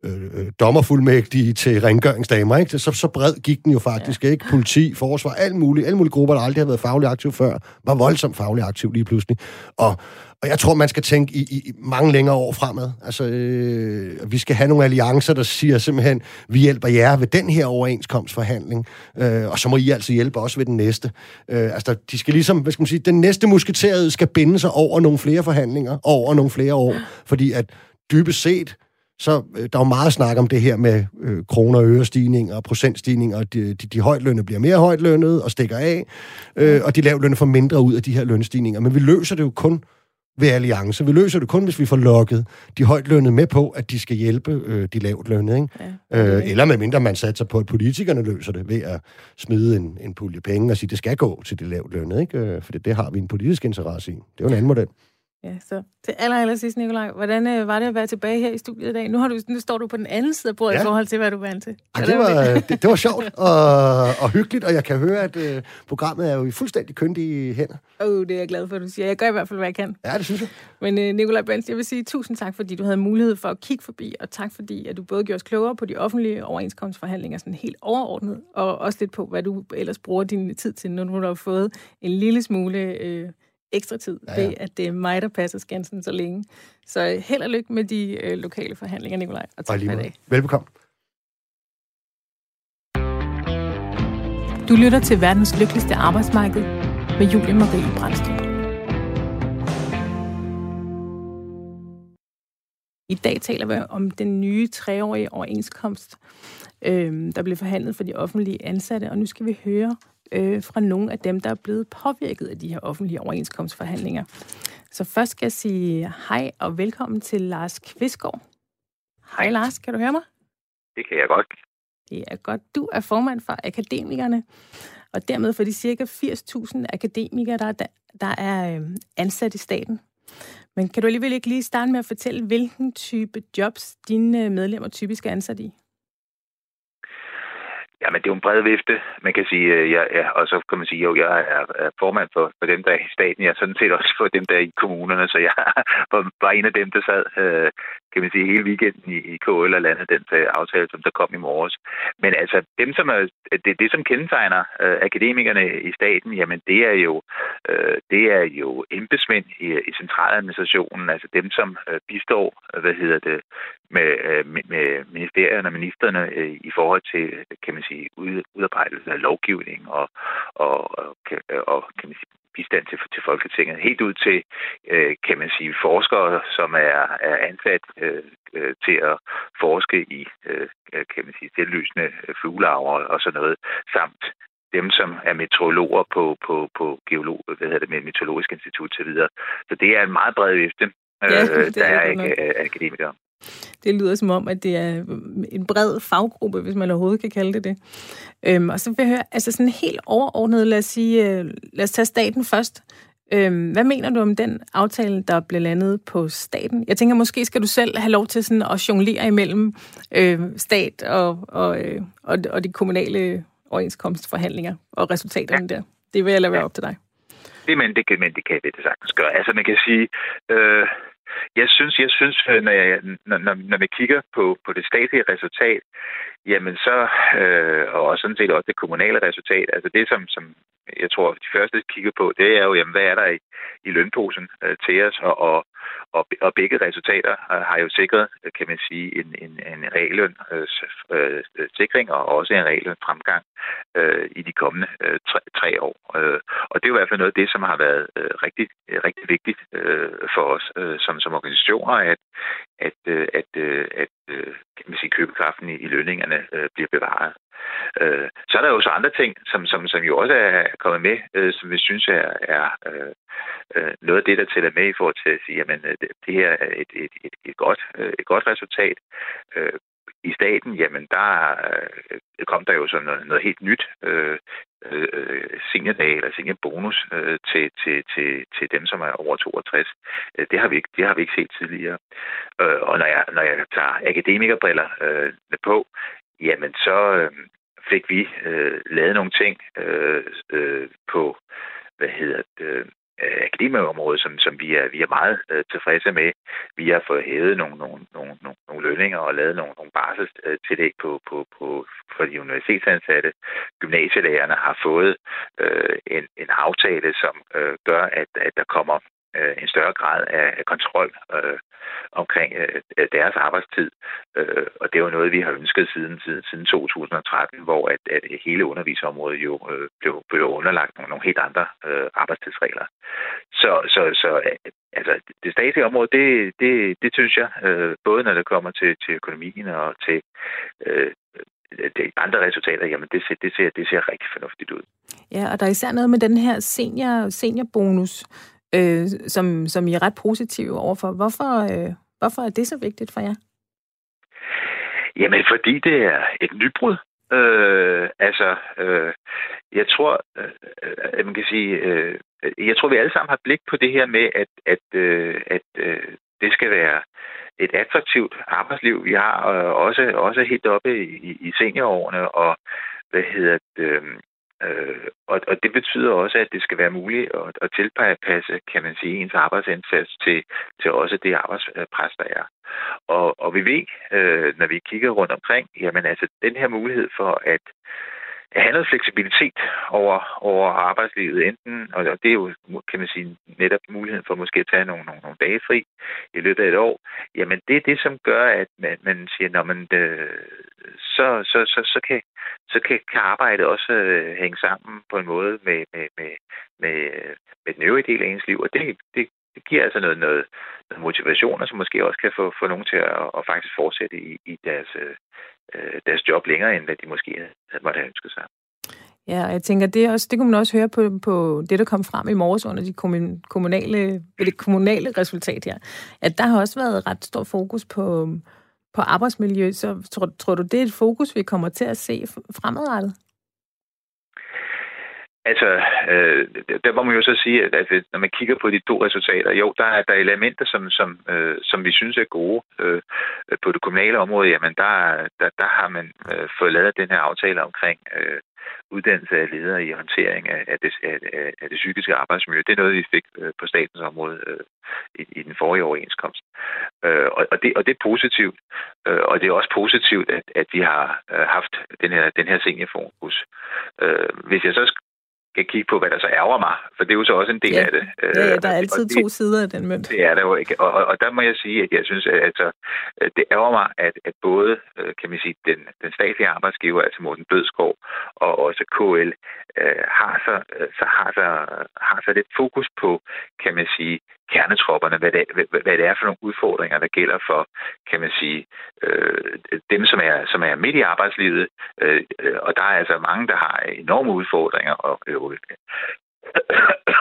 øh, øh, dommerfuldmægtige til rengøringsdamer, ikke? Så, så bred gik den jo faktisk, ja. ikke? Politi, forsvar, alle mulige, alle mulige grupper, der aldrig har været fagligt aktiv før, var voldsomt fagligt aktiv lige pludselig. Og, og jeg tror, man skal tænke i, i mange længere år fremad. Altså, øh, vi skal have nogle alliancer, der siger simpelthen, vi hjælper jer ved den her overenskomstforhandling, øh, og så må I altså hjælpe os ved den næste. Øh, altså, de skal ligesom, hvad skal man sige, den næste musketerede skal binde sig over nogle flere forhandlinger, over nogle flere år, fordi at dybest set, så øh, der er jo meget snak om det her med øh, kroner- og ørestigninger og procentstigninger, og de, de, de højtlønne bliver mere højtlønnede og stikker af, øh, og de lavtlønnede får mindre ud af de her lønstigninger. Men vi løser det jo kun ved alliance. Vi løser det kun, hvis vi får lukket de højtlønnede med på, at de skal hjælpe øh, de lavtlønnede. Ikke? Ja, øh, eller medmindre man satser på, at politikerne løser det ved at smide en, en pulje penge og sige, at det skal gå til de lavtlønnede. Ikke? Øh, for det, det har vi en politisk interesse i. Det er jo en anden model. Ja, så til aller, aller sidst, Nikolaj, hvordan øh, var det at være tilbage her i studiet i dag? Nu, har du, nu står du på den anden side af bordet ja. i forhold til, hvad du er vant til. Ej, det, var, det, det var sjovt og, og hyggeligt, og jeg kan høre, at øh, programmet er jo i fuldstændig kyndige hænder. Åh, oh, det er jeg glad for, at du siger. Jeg gør i hvert fald, hvad jeg kan. Ja, det synes jeg. Men øh, Nikolaj Benz, jeg vil sige tusind tak, fordi du havde mulighed for at kigge forbi, og tak fordi, at du både gjorde os klogere på de offentlige overenskomstforhandlinger, sådan helt overordnet, og også lidt på, hvad du ellers bruger din tid til, når du har fået en lille smule... Øh, ekstra tid ja, ja. ved, at det er mig, der passer Skansen så længe. Så øh, held og lykke med de øh, lokale forhandlinger, Nikolaj. Og tak for i dag. Velbekomme. Du lytter til verdens lykkeligste arbejdsmarked med Julie Marie Brandstrup. I dag taler vi om den nye treårige overenskomst, øh, der blev forhandlet for de offentlige ansatte, og nu skal vi høre øh, fra nogle af dem, der er blevet påvirket af de her offentlige overenskomstforhandlinger. Så først skal jeg sige hej og velkommen til Lars Kvistgaard. Hej Lars, kan du høre mig? Det kan jeg godt. Det er godt. Du er formand for Akademikerne, og dermed for de cirka 80.000 akademikere, der, der, der er øh, ansat i staten. Men kan du alligevel ikke lige starte med at fortælle, hvilken type jobs dine medlemmer typisk er ansat i? Ja, men det er jo en bred vifte, man kan sige. Øh, ja, ja, og så kan man sige, jo, jeg er, formand for, for dem, der er i staten. Jeg er sådan set også for dem, der er i kommunerne, så jeg var en af dem, der sad, øh, kan man sige, hele weekenden i, i KL og landet den aftale, som der kom i morges. Men altså, dem, som er, det, det som kendetegner øh, akademikerne i staten, jamen det er jo, øh, det er jo embedsmænd i, i centraladministrationen, altså dem, som øh, bistår, hvad hedder det, med, øh, med, med ministerierne og ministerne øh, i forhold til, kan man sige, ud, udarbejdelse af lovgivning og, og, og, og kan man sige, bistand til, til Folketinget. Helt ud til, øh, kan man sige, forskere, som er, er ansat øh, øh, til at forske i, øh, kan man sige, selvlysende fuglearver og sådan noget, samt dem, som er meteorologer på, på, på geolog, hvad hedder det, med Meteorologisk Institut til videre. Så det er en meget bred vifte, ja, øh, der er, er akademikere. Det lyder som om, at det er en bred faggruppe, hvis man overhovedet kan kalde det det. Øhm, og så vil jeg høre, altså sådan helt overordnet, lad os sige, øh, lad os tage staten først. Øhm, hvad mener du om den aftale, der blev landet på staten? Jeg tænker, måske skal du selv have lov til sådan at jonglere imellem øh, stat og, og, øh, og, og de kommunale overenskomstforhandlinger og resultaterne ja. der. Det vil jeg lade være op til dig. Det, men det, kan, men det kan vi det sagtens gøre. Altså, man kan sige, øh, jeg synes, jeg synes øh, når, jeg, når, når vi kigger på, på det statlige resultat, jamen så, øh, og sådan set også det kommunale resultat, altså det, som, som jeg tror, de første kigger på, det er jo, jamen, hvad er der i, i lønposen øh, til os, og, og, og, og begge resultater øh, har jo sikret, øh, kan man sige, en, en, en regeløn øh, øh, sikring og også en regeløn fremgang øh, i de kommende øh, tre, tre år. Øh, og det er jo i hvert fald noget af det, som har været øh, rigtig, øh, rigtig vigtigt øh, for os øh, som, som organisationer, at, at, øh, at, øh, at øh, kan man sige, købekraften i, i lønningerne øh, bliver bevaret. Øh, så er der jo så andre ting, som, som, som jo også er kommet med, øh, som vi synes er, er øh, øh, noget af det, der tæller med i forhold til at sige, at øh, det, her er et, et, et, et, godt, et godt resultat. Øh, i staten, jamen der øh, kom der jo sådan noget, noget helt nyt, øh, øh, seniordag eller seniorbonus øh, til, til, til, til dem, som er over 62. Øh, det, har vi ikke, det har vi ikke set tidligere. Øh, og når jeg, når jeg tager akademikerbriller øh, på, jamen så øh, fik vi øh, lavet nogle ting øh, øh, på, hvad hedder det, øh, øh, akademikerområdet, som, som vi, er, vi er meget øh, tilfredse med. Vi har fået hævet nogle, nogle, nogle, nogle, nogle lønninger og lavet nogle, nogle barselstillæg på, på, på, for de universitetsansatte. Gymnasielærerne har fået øh, en, en aftale, som øh, gør, at, at der kommer øh, en større grad af, kontrol øh, omkring øh, deres arbejdstid. Øh, og det er jo noget, vi har ønsket siden, siden, siden 2013, hvor at, at hele undervisområdet jo øh, blev, blev underlagt nogle, nogle helt andre øh, arbejdstidsregler. Så, så, så øh, altså, det statslige område, det, det, det synes jeg, øh, både når det kommer til, til økonomien og til øh, det andre resultater, jamen det ser, det, ser, det ser rigtig fornuftigt ud. Ja, og der er især noget med den her senior, seniorbonus, øh, som, som I er ret positive overfor. Hvorfor, øh, hvorfor er det så vigtigt for jer? Jamen, fordi det er et nybrud. Øh, altså, øh, jeg tror, øh, øh man kan sige, øh, jeg tror, vi alle sammen har blik på det her med, at, at, øh, at øh, det skal være et attraktivt arbejdsliv. Vi har og også, også helt oppe i, i seniorårene, og hvad hedder det, øh, Øh, og, og det betyder også, at det skal være muligt at, at tilpasse, kan man sige, ens arbejdsindsats til, til også det arbejdspres, der er. Og, og vi ved, øh, når vi kigger rundt omkring, jamen altså den her mulighed for at have noget fleksibilitet over, over arbejdslivet, enten, og det er jo, kan man sige, netop muligheden for måske at tage nogle, nogle, nogle dage fri i løbet af et år, jamen det er det, som gør, at man, man siger, når man, øh, så, så, så, så, kan, så kan, kan arbejdet også øh, hænge sammen på en måde med, med, med, med, med den øvrige del af ens liv, og det, det, det giver altså noget, noget, noget motivation, som måske også kan få, få nogen til at, at faktisk fortsætte i, i deres, øh, deres job længere, end hvad de måske havde måtte have ønsket sig. Ja, jeg tænker, det, også, det kunne man også høre på, på det, der kom frem i morges under de kommunale, det kommunale resultat her, at der har også været ret stor fokus på, på arbejdsmiljø. Så tror, tror du, det er et fokus, vi kommer til at se fremadrettet? Altså, øh, der må man jo så sige, at, at når man kigger på de to resultater, jo, der er der elementer, som, som, øh, som vi synes er gode. Øh, på det kommunale område, jamen, der, der, der har man øh, fået lavet den her aftale omkring øh, uddannelse af ledere i håndtering af, af, det, af, af det psykiske arbejdsmiljø. Det er noget, vi fik øh, på statens område øh, i, i den forrige overenskomst. Øh, og, og, det, og det er positivt. Øh, og det er også positivt, at, at vi har øh, haft den her, den her seniorfokus. Øh, hvis jeg så skal kigge på, hvad der så ærger mig, for det er jo så også en del ja. af det. Ja, ja, der er altid det, to sider af den mønt. Det er der jo ikke, og, og, og der må jeg sige, at jeg synes, at altså, det ærger mig, at, at både, kan man sige, den, den statslige arbejdsgiver, altså Morten Bødskov, og også KL, øh, har, så, så har, så, har så lidt fokus på, kan man sige, kernetropperne, hvad det, hvad, hvad det er for nogle udfordringer, der gælder for, kan man sige, øh, dem, som er, som er midt i arbejdslivet. Øh, øh og der er altså mange, der har enorme udfordringer, og øh,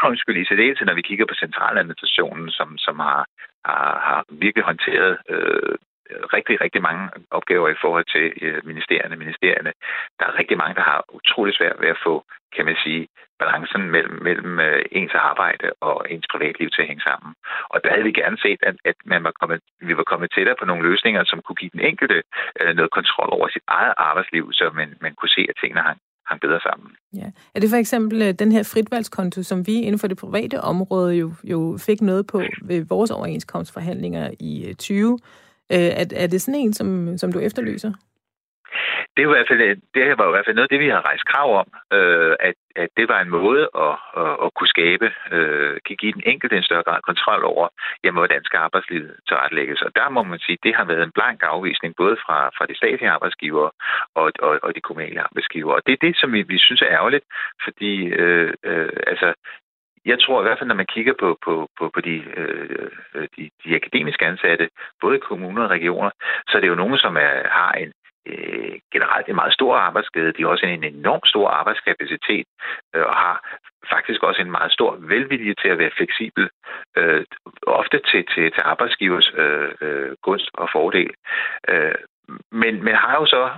undskyld, i særdeleshed, når vi kigger på centraladministrationen, som, som har, har, har virkelig håndteret øh, Øh, rigtig, rigtig mange opgaver i forhold til øh, ministerierne. ministerierne. Der er rigtig mange, der har utrolig svært ved at få, kan man sige, balancen mellem, mellem øh, ens arbejde og ens privatliv til at hænge sammen. Og der havde vi gerne set, at, at man var kommet, vi var kommet tættere på nogle løsninger, som kunne give den enkelte øh, noget kontrol over sit eget arbejdsliv, så man, man kunne se, at tingene hang, hang bedre sammen. Ja. Er det for eksempel den her fritvalgskonto, som vi inden for det private område jo, jo fik noget på ved vores overenskomstforhandlinger i 20, Øh, er, er det sådan en, som, som du efterlyser? det, er i hvert fald, øh, det var i hvert fald noget af det, vi har rejst krav om, øh, at, at det var en måde at, at, at kunne skabe, øh, kan give den enkelte en større grad kontrol over, jamen, hvordan skal arbejdslivet tilrettelægges. Og der må man sige, det har været en blank afvisning, både fra, fra de statlige arbejdsgiver og, og, og de kommunale arbejdsgiver. Og det er det, som vi, vi synes er ærgerligt, fordi øh, øh, altså, jeg tror i hvert fald, når man kigger på, på, på, på de, øh, de, de akademiske ansatte, både i kommuner og regioner, så er det jo nogen, som er, har en, øh, generelt en meget stor arbejdsglæde. De har også en enorm stor arbejdskapacitet øh, og har faktisk også en meget stor velvilje til at være fleksibel, øh, ofte til, til, til arbejdsgivers øh, øh, gunst og fordel. Øh, men, men har jo så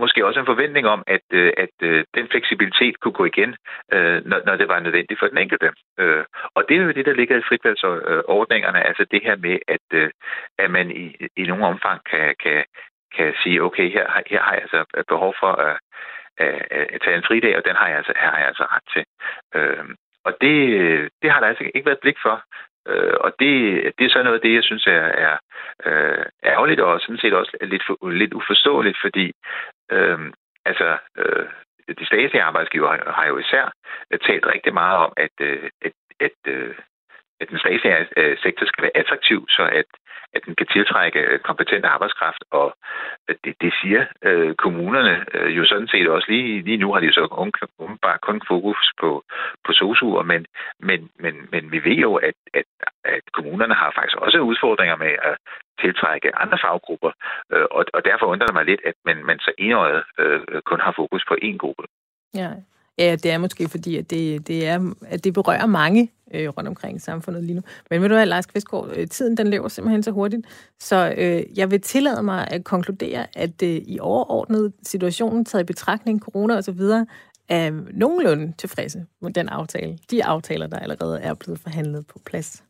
måske også en forventning om, at, øh, at øh, den fleksibilitet kunne gå igen, øh, når, når det var nødvendigt for den enkelte. Øh, og det er jo det, der ligger i fritvalgsordningerne, altså det her med, at, øh, at man i, i nogen omfang kan, kan, kan sige, okay, her, her har jeg altså behov for at, at, at tage en fridag, og den har jeg altså, her har jeg altså ret til. Øh, og det, det har der altså ikke været blik for. Øh, og det, det er så noget af det, jeg synes er, er øh, ærgerligt og sådan set også lidt, for, lidt uforståeligt, fordi øh, altså, øh, de statslige arbejdsgiver har, har jo især talt rigtig meget om, at, øh, at, at, øh, at den statslige øh, sektor skal være attraktiv, så at at den kan tiltrække øh, kompetent arbejdskraft, og øh, det, det siger øh, kommunerne øh, jo sådan set også. Lige, lige nu har de jo så bare kun fokus på, på sosuer, men, men, men, men vi ved jo, at, at, at kommunerne har faktisk også udfordringer med at tiltrække andre faggrupper, øh, og, og derfor undrer det mig lidt, at man, man så enøjet øh, kun har fokus på én gruppe. Ja, Ja, det er måske fordi, at det, det, er, at det berører mange øh, rundt omkring i samfundet lige nu. Men ved du hvad, Lars Kvistgaard, øh, tiden den lever simpelthen så hurtigt, så øh, jeg vil tillade mig at konkludere, at øh, i overordnet situationen taget i betragtning, corona og så videre, er nogenlunde tilfredse med den aftale. De aftaler, der allerede er blevet forhandlet på plads.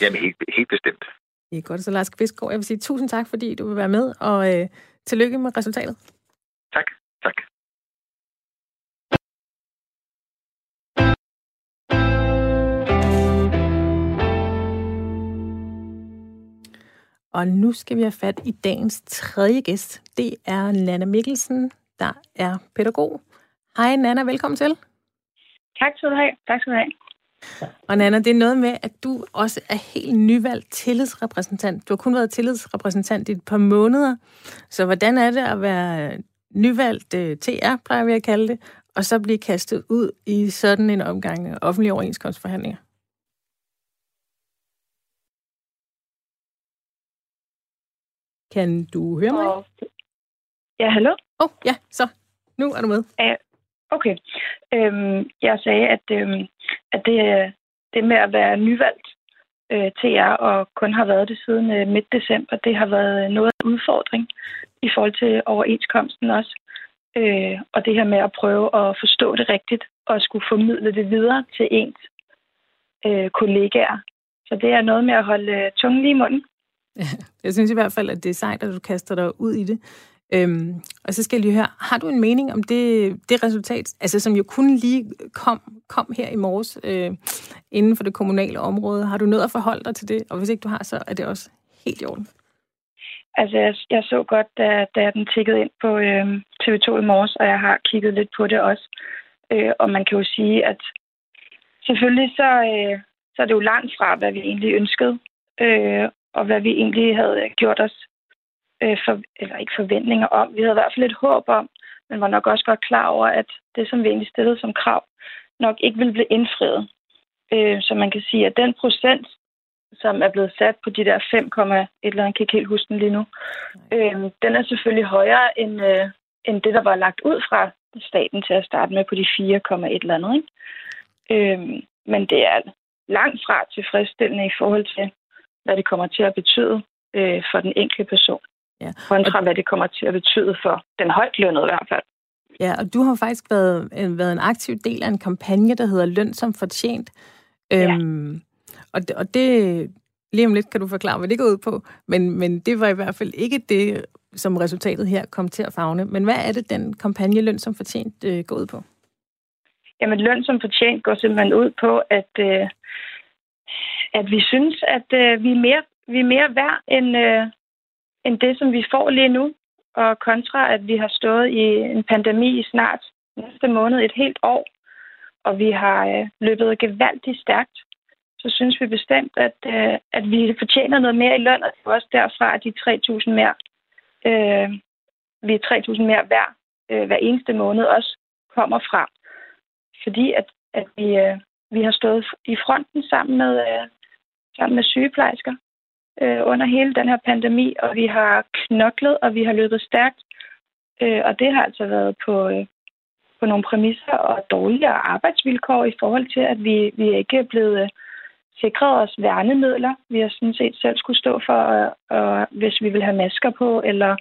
Jamen helt, helt bestemt. Det er godt, så Lars Kvistgaard, jeg vil sige tusind tak, fordi du vil være med, og øh, tillykke med resultatet. Tak, tak. Og nu skal vi have fat i dagens tredje gæst. Det er Nana Mikkelsen, der er pædagog. Hej Nana, velkommen til. Tak skal du have. Tak skal du have. Og Nana, det er noget med, at du også er helt nyvalgt tillidsrepræsentant. Du har kun været tillidsrepræsentant i et par måneder. Så hvordan er det at være nyvalgt uh, øh, TR, plejer vi at kalde det, og så blive kastet ud i sådan en omgang offentlige overenskomstforhandlinger? Kan du høre mig? Ja, hallo? Åh, oh, ja, så. Nu er du med. Ja, okay. Øhm, jeg sagde, at, øhm, at det, det med at være nyvalgt øh, til jer, og kun har været det siden øh, midt december, det har været noget af en udfordring i forhold til overenskomsten også. Øh, og det her med at prøve at forstå det rigtigt, og skulle formidle det videre til ens øh, kollegaer. Så det er noget med at holde øh, tungen lige i munden. Jeg synes i hvert fald, at det er sejt, at du kaster dig ud i det. Øhm, og så skal jeg lige høre, har du en mening om det, det resultat, altså som jo kun lige kom, kom her i morges øh, inden for det kommunale område? Har du noget at forholde dig til det? Og hvis ikke du har, så er det også helt i orden. Altså, jeg, jeg så godt, da, da den tikkede ind på øh, TV2 i morges, og jeg har kigget lidt på det også. Øh, og man kan jo sige, at selvfølgelig så, øh, så er det jo langt fra, hvad vi egentlig ønskede, øh, og hvad vi egentlig havde øh, gjort os, øh, for, eller ikke forventninger om. Vi havde i hvert fald et håb om, men var nok også godt klar over, at det, som vi egentlig stillede som krav, nok ikke ville blive indfriet. Øh, så man kan sige, at den procent, som er blevet sat på de der 5, et eller andet, kan ikke helt huske den lige nu, øh, den er selvfølgelig højere end, øh, end det, der var lagt ud fra staten til at starte med på de 4, et eller andet. Ikke? Øh, men det er langt fra tilfredsstillende i forhold til, hvad det kommer til at betyde øh, for den enkelte person. Ja. Kontra hvad det kommer til at betyde for den højt lønnede i hvert fald. Ja, og du har faktisk været, været en aktiv del af en kampagne, der hedder Løn som fortjent. Ja. Øhm, og, det, og det, lige om lidt kan du forklare, hvad det går ud på, men, men det var i hvert fald ikke det, som resultatet her kom til at fagne. Men hvad er det, den kampagne Løn som fortjent øh, går ud på? Jamen, Løn som fortjent går simpelthen ud på, at, øh, at vi synes, at øh, vi, er mere, vi er mere værd end, øh, end det, som vi får lige nu. Og kontra, at vi har stået i en pandemi i snart næste måned, et helt år, og vi har øh, løbet gevaldigt stærkt, så synes vi bestemt, at, øh, at vi fortjener noget mere i løn, og det er også derfra, at de 3.000 mere, øh, vi er 3.000 mere hver, øh, hver eneste måned også kommer fra. Fordi at, at vi, øh, vi har stået i fronten sammen med, øh, sammen med sygeplejersker øh, under hele den her pandemi, og vi har knoklet, og vi har løbet stærkt. Øh, og det har altså været på, øh, på nogle præmisser og dårligere arbejdsvilkår i forhold til, at vi, vi ikke er blevet øh, sikret os værnemidler. Vi har sådan set selv skulle stå for, og hvis vi vil have masker på, eller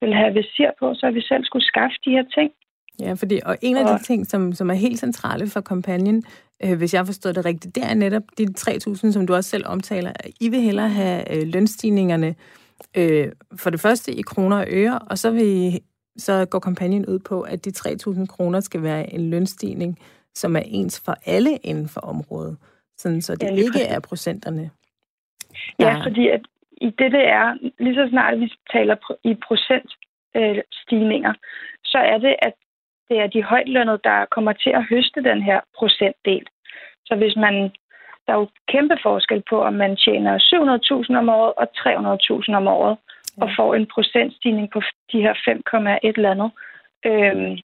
vil have visir på, så har vi selv skulle skaffe de her ting. Ja, fordi, og en af de ting, som, som er helt centrale for kampagnen, øh, hvis jeg forstår det rigtigt, det er netop de 3.000, som du også selv omtaler. I vil hellere have øh, lønstigningerne øh, for det første i kroner og øre, og så, vil, så går kampagnen ud på, at de 3.000 kroner skal være en lønstigning, som er ens for alle inden for området, sådan så det ja, ikke er procenterne. Der... Ja, fordi at i det, det er, lige så snart vi taler i procentstigninger, øh, så er det, at det er de højtlønnede, der kommer til at høste den her procentdel. Så hvis man, der er jo kæmpe forskel på, om man tjener 700.000 om året og 300.000 om året, ja. og får en procentstigning på de her 5,1 eller andet, øhm,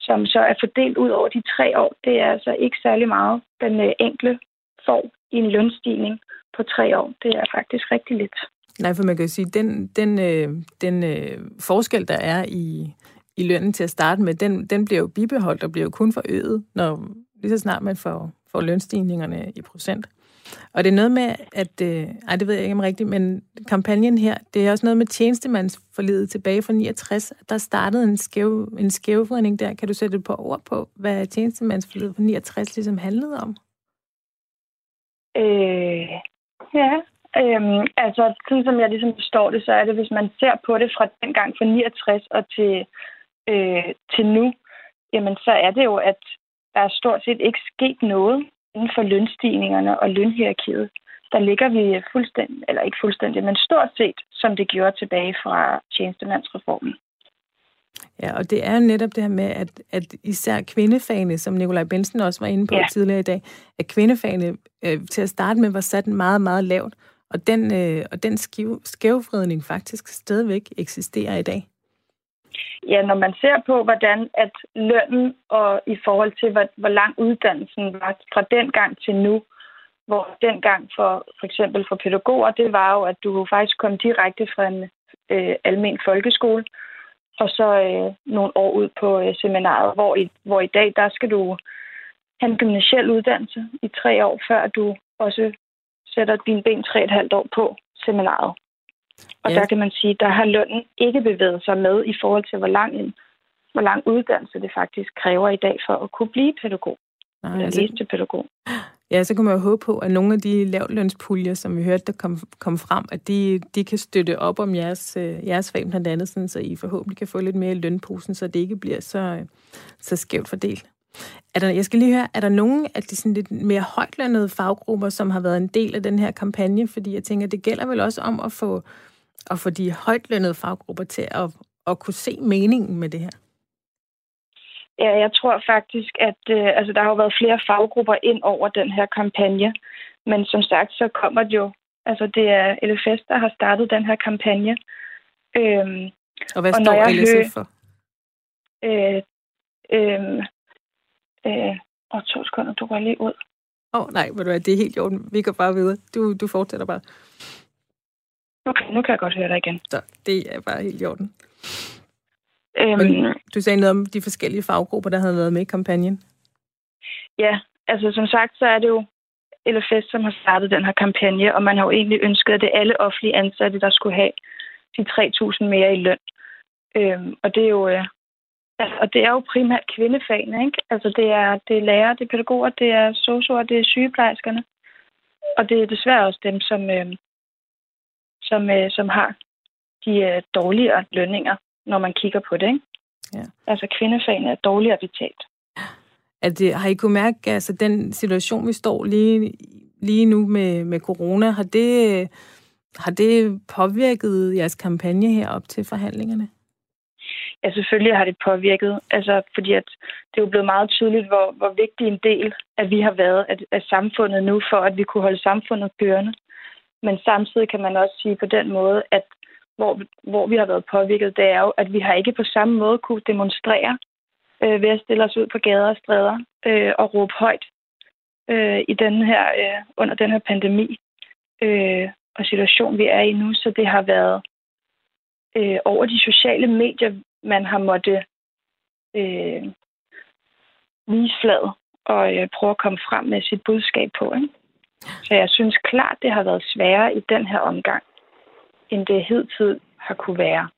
som så er fordelt ud over de tre år. Det er altså ikke særlig meget, den øh, enkle får i en lønstigning på tre år. Det er faktisk rigtig lidt. Nej, for man kan jo sige, den, den, øh, den øh, forskel, der er i, i lønnen til at starte med, den, den bliver jo bibeholdt og bliver jo kun forøget, når lige så snart man får, får lønstigningerne i procent. Og det er noget med, at, øh, ej, det ved jeg ikke om rigtigt, men kampagnen her, det er også noget med tjenestemandsforlidet tilbage fra 69. Der startede en, skæv, en skævvridning der. Kan du sætte et par ord på, hvad tjenestemandsforlidet fra 69 ligesom handlede om? Øh, ja, øhm, altså sådan som jeg ligesom forstår det, så er det, hvis man ser på det fra den gang fra 69 og til øh, til nu, jamen så er det jo, at der er stort set ikke sket noget inden for lønstigningerne og lønhierarkiet. Der ligger vi fuldstændig, eller ikke fuldstændig, men stort set, som det gjorde tilbage fra tjenestemandsreformen. Ja, og det er jo netop det her med, at, at især kvindefagene, som Nikolaj Bensen også var inde på ja. tidligere i dag, at kvindefagene øh, til at starte med var sat meget, meget lavt, og den, øh, og den skævfredning faktisk stadigvæk eksisterer i dag. Ja, når man ser på, hvordan at lønnen og i forhold til, hvor, hvor lang uddannelsen var fra dengang til nu, hvor dengang for for eksempel for pædagoger, det var jo, at du faktisk kom direkte fra en øh, almen folkeskole, og så øh, nogle år ud på øh, seminaret, hvor i, hvor i dag, der skal du have en gymnasiel uddannelse i tre år, før du også sætter dine ben tre et halvt år på seminaret. Og ja. der kan man sige, der har lønnen ikke bevæget sig med i forhold til, hvor lang, en, hvor lang uddannelse det faktisk kræver i dag for at kunne blive pædagog. Nej, eller altså, læse til pædagog. Ja, så kan man jo håbe på, at nogle af de lavlønspuljer, som vi hørte, der kom, kom frem, at de, de kan støtte op om jeres, øh, jeres fag blandt andet, sådan, så I forhåbentlig kan få lidt mere i lønposen, så det ikke bliver så, så skævt fordelt. Er der, jeg skal lige høre, er der nogen af de sådan lidt mere højtlønnede faggrupper, som har været en del af den her kampagne? Fordi jeg tænker, det gælder vel også om at få, at få de højtlønnede faggrupper til at, at kunne se meningen med det her? Ja, jeg tror faktisk, at øh, altså, der har jo været flere faggrupper ind over den her kampagne. Men som sagt, så kommer det jo... Altså, det er LFS, der har startet den her kampagne. Øhm, og hvad og står LSF hører, for? Øh, øh, øh, og to sekunder, du går lige ud. Åh, oh, nej, ved du hvad, det er helt jorden. Vi går bare videre. Du, du fortsætter bare. Okay, nu kan jeg godt høre dig igen. Så, det er bare helt jorden. Øhm, du sagde noget om de forskellige faggrupper, der havde været med i kampagnen. Ja, altså som sagt, så er det jo LFS, som har startet den her kampagne, og man har jo egentlig ønsket, at det er alle offentlige ansatte, der skulle have de 3.000 mere i løn. Øhm, og det er jo... Øh, altså, og det er jo primært kvindefagene, ikke? Altså, det er, det er lærer, det er pædagoger, det er sosuer, det er sygeplejerskerne. Og det er desværre også dem, som, øh, som, øh, som har de øh, dårligere lønninger, når man kigger på det, ikke? Ja. Altså, kvindefagene er dårligere betalt. At det, har I kunne mærke, altså den situation, vi står lige, lige nu med, med corona, har det, har det påvirket jeres kampagne her op til forhandlingerne? Ja, selvfølgelig har det påvirket. Altså, fordi at det er jo blevet meget tydeligt, hvor, hvor vigtig en del, at vi har været af, af samfundet nu, for at vi kunne holde samfundet kørende. Men samtidig kan man også sige på den måde, at hvor, hvor vi har været påvirket, det er jo, at vi har ikke på samme måde kunne demonstrere øh, ved at stille os ud på gader og stræder øh, og råbe højt øh, i den her, øh, under den her pandemi øh, og situation, vi er i nu. Så det har været øh, over de sociale medier, man har måttet øh, vise flad og øh, prøve at komme frem med sit budskab på. Ikke? Så jeg synes klart, det har været sværere i den her omgang, end det hidtid har kunne være.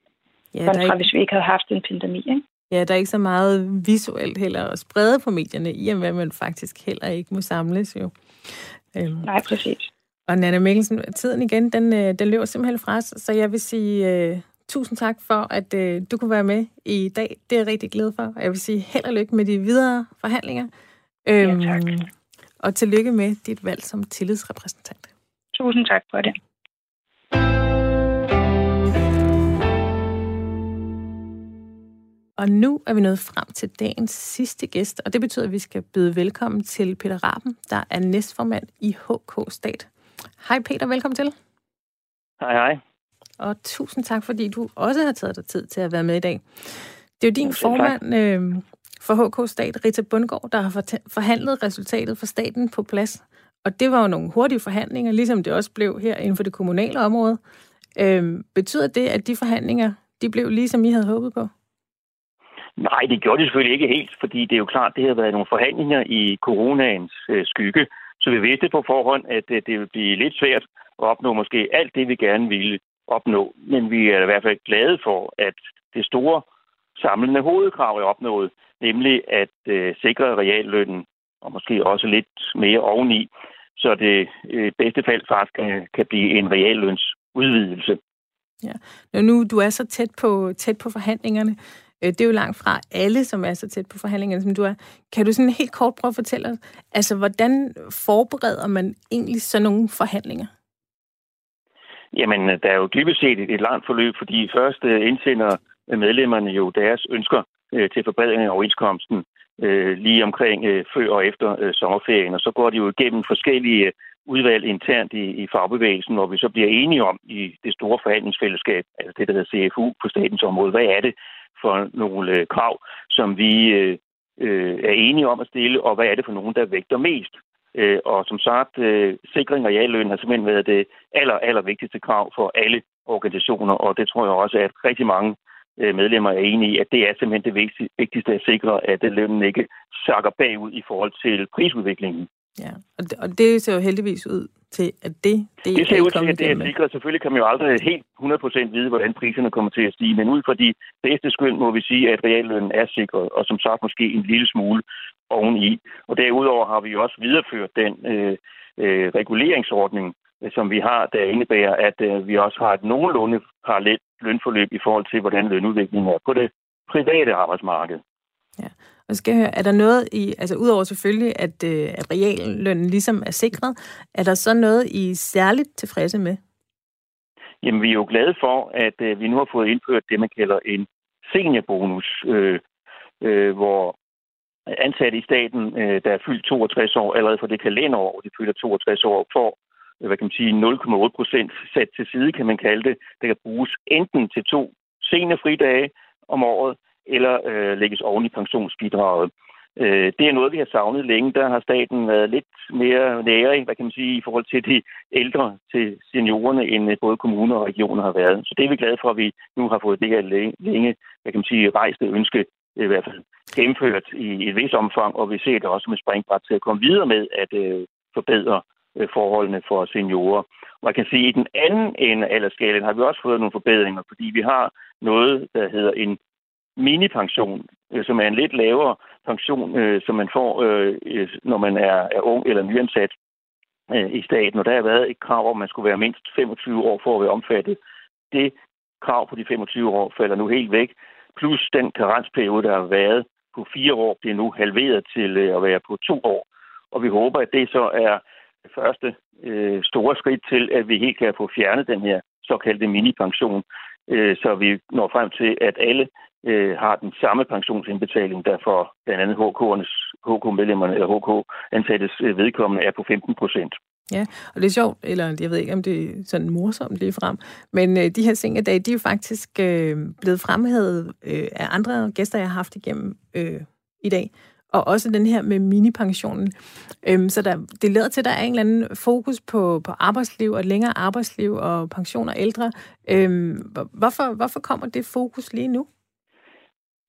Ja, kontra ikke... hvis vi ikke havde haft en pandemi. Ikke? Ja, der er ikke så meget visuelt heller at sprede på medierne, i og med, at man faktisk heller ikke må samles jo. Øhm. Nej, præcis. Og Nana Mikkelsen, tiden igen, den, øh, den løber simpelthen fra os, så jeg vil sige uh, tusind tak for, at uh, du kunne være med i dag. Det er jeg rigtig glad for, og jeg vil sige held og lykke med de videre forhandlinger. Øhm, ja, tak. Og tillykke med dit valg som tillidsrepræsentant. Tusind tak for det. Og nu er vi nået frem til dagens sidste gæst, og det betyder, at vi skal byde velkommen til Peter Raben, der er næstformand i HK Stat. Hej Peter, velkommen til. Hej hej. Og tusind tak, fordi du også har taget dig tid til at være med i dag. Det er jo din formand øh, for HK Stat, Rita Bundgaard, der har forhandlet resultatet for staten på plads. Og det var jo nogle hurtige forhandlinger, ligesom det også blev her inden for det kommunale område. Øhm, betyder det, at de forhandlinger de blev lige som I havde håbet på? Nej, det gjorde det selvfølgelig ikke helt, fordi det er jo klart, det har været nogle forhandlinger i coronaens øh, skygge. Så vi vidste på forhånd, at øh, det ville blive lidt svært at opnå måske alt det, vi gerne ville opnå. Men vi er i hvert fald glade for, at det store samlende hovedkrav er opnået, nemlig at øh, sikre reallønnen, og måske også lidt mere oveni, så det øh, bedste fald faktisk kan, kan blive en reallønsudvidelse. Ja. Når nu du er så tæt på, tæt på forhandlingerne, Øh, det er jo langt fra alle, som er så tæt på forhandlingerne, som du er. Kan du sådan helt kort prøve at fortælle os, altså hvordan forbereder man egentlig sådan nogle forhandlinger? Jamen, der er jo dybest set et, langt forløb, fordi først øh, indsender medlemmerne jo deres ønsker øh, til forbedring af overenskomsten øh, lige omkring øh, før og efter øh, sommerferien, og så går de jo igennem forskellige udvalg internt i, i fagbevægelsen, hvor vi så bliver enige om i det store forhandlingsfællesskab, altså det, der hedder CFU på statens område, hvad er det, for nogle øh, krav, som vi øh, øh, er enige om at stille, og hvad er det for nogen, der vægter mest. Øh, og som sagt, øh, sikring af realløn har simpelthen været det aller, aller vigtigste krav for alle organisationer, og det tror jeg også, at rigtig mange medlemmer er enige i, at det er simpelthen det vigtigste at sikre, at lønnen ikke sakker bagud i forhold til prisudviklingen. Ja, og det, og det ser jo heldigvis ud til, at det, det, det ser ud til, at det er sikret. Selvfølgelig kan man jo aldrig helt 100% vide, hvordan priserne kommer til at stige, men ud fra de bedste skyld må vi sige, at reallønnen er sikret, og som sagt måske en lille smule oveni. Og derudover har vi jo også videreført den øh, øh, reguleringsordning, øh, som vi har, der indebærer, at øh, vi også har et nogenlunde parallelt lønforløb i forhold til, hvordan lønudviklingen er på det private arbejdsmarked. Ja. Og skal jeg høre, er der noget i, altså udover selvfølgelig, at, øh, at reallønnen ligesom er sikret, er der så noget, I særligt tilfredse med? Jamen, vi er jo glade for, at øh, vi nu har fået indført det, man kalder en seniorbonus, øh, øh, hvor ansatte i staten, øh, der er fyldt 62 år, allerede for det kalenderår, hvor de fylder 62 år, får hvad kan man sige, 0,8 procent sat til side, kan man kalde det, der kan bruges enten til to sene fridage om året, eller øh, lægges oven i pensionsbidraget. Øh, det er noget, vi har savnet længe. Der har staten været lidt mere nære, hvad kan man sige, i forhold til de ældre, til seniorerne, end øh, både kommuner og regioner har været. Så det er vi glade for, at vi nu har fået det her længe, hvad kan man sige, rejste ønske i hvert fald gennemført i et vis omfang, og vi ser det også med springbræt til at komme videre med at øh, forbedre Øh, forholdene for seniorer. Og man kan sige, at i den anden ende af aldersskalen har vi også fået nogle forbedringer, fordi vi har noget, der hedder en minipension, øh, som er en lidt lavere pension, øh, som man får, når man er, er ung eller nyansat i staten. Og der har været et krav om, at man skulle være mindst 25 år for at være omfattet. Det krav på de 25 år falder nu helt væk, plus den karensperiode, der har været på fire år, bliver nu halveret til at være på to år. Og vi håber, at det så er første øh, store skridt til, at vi helt kan få fjernet den her såkaldte minipension, øh, så vi når frem til, at alle øh, har den samme pensionsindbetaling, der for blandt andet HK'ernes, HK-medlemmerne eller HK-ansattes øh, vedkommende er på 15 procent. Ja, og det er sjovt, eller jeg ved ikke, om det er sådan morsomt lige frem, men øh, de her sengedage, de er jo faktisk øh, blevet fremhævet øh, af andre gæster, jeg har haft igennem øh, i dag, og også den her med minipensionen. Øhm, så der, det leder til, at der er en eller anden fokus på, på arbejdsliv og længere arbejdsliv og pension og ældre. Øhm, hvorfor, hvorfor kommer det fokus lige nu?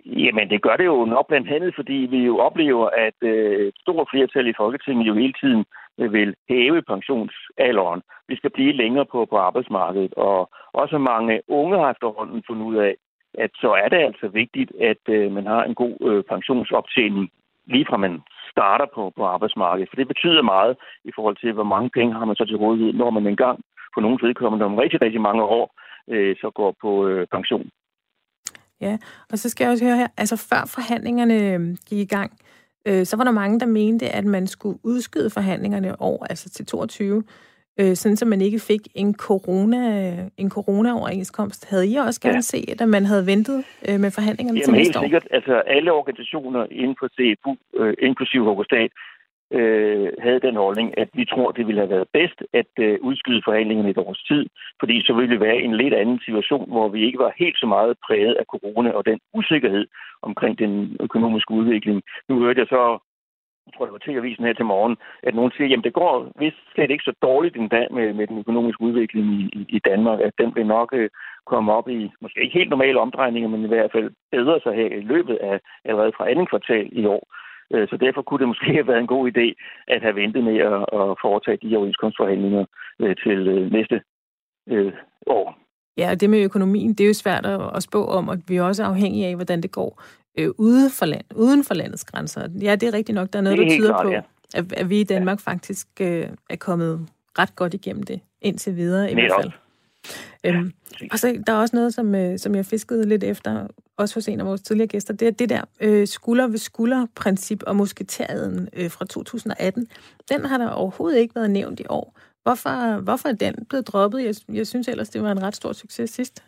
Jamen, det gør det jo nok blandt andet, fordi vi jo oplever, at øh, et stort flertal i Folketinget jo hele tiden vil hæve pensionsalderen. Vi skal blive længere på, på arbejdsmarkedet, og også mange unge har efterhånden fundet ud af, at så er det altså vigtigt, at øh, man har en god øh, pensionsoptjening lige fra man starter på, på arbejdsmarkedet. For det betyder meget i forhold til, hvor mange penge har man så til rådighed, når man engang på nogle vedkommende om rigtig, rigtig mange år øh, så går på øh, pension. Ja, og så skal jeg også høre her, altså før forhandlingerne øh, gik i gang, øh, så var der mange, der mente, at man skulle udskyde forhandlingerne over, altså til 22, øh, sådan så man ikke fik en corona en corona-overenskomst. Havde I også gerne ja. set, at man havde ventet øh, med forhandlingerne Jamen, til næste år? helt sikkert. Altså alle organisationer inden for CFU, øh, inklusive Hogostat, øh, havde den holdning, at vi tror, det ville have været bedst at øh, udskyde forhandlingerne et års tid, fordi så ville det være en lidt anden situation, hvor vi ikke var helt så meget præget af corona og den usikkerhed omkring den økonomiske udvikling. Nu hørte jeg så jeg tror, det var TV-avisen her til morgen, at nogen siger, jamen det går vist slet ikke så dårligt endda med, med den økonomiske udvikling i, i, i Danmark, at den vil nok øh, komme op i, måske ikke helt normale omdrejninger, men i hvert fald bedre sig her i løbet af allerede fra anden kvartal i år. Øh, så derfor kunne det måske have været en god idé at have ventet med at, at foretage de overenskomstforhandlinger øh, til øh, næste øh, år. Ja, og det med økonomien, det er jo svært at spå om, og vi er også afhængige af, hvordan det går øh, uden, for land, uden for landets grænser. Ja, det er rigtigt nok. Der er noget, der tyder klart, på, ja. at, at vi i Danmark ja. faktisk øh, er kommet ret godt igennem det, indtil videre i Netop. hvert fald. Øhm, og så der er også noget, som, øh, som jeg fiskede lidt efter, også hos en af vores tidligere gæster, det er det der øh, skulder ved skulder-princip og musketæren øh, fra 2018. Den har der overhovedet ikke været nævnt i år. Hvorfor, hvorfor er den blevet droppet? Jeg, jeg synes ellers, det var en ret stor succes sidst.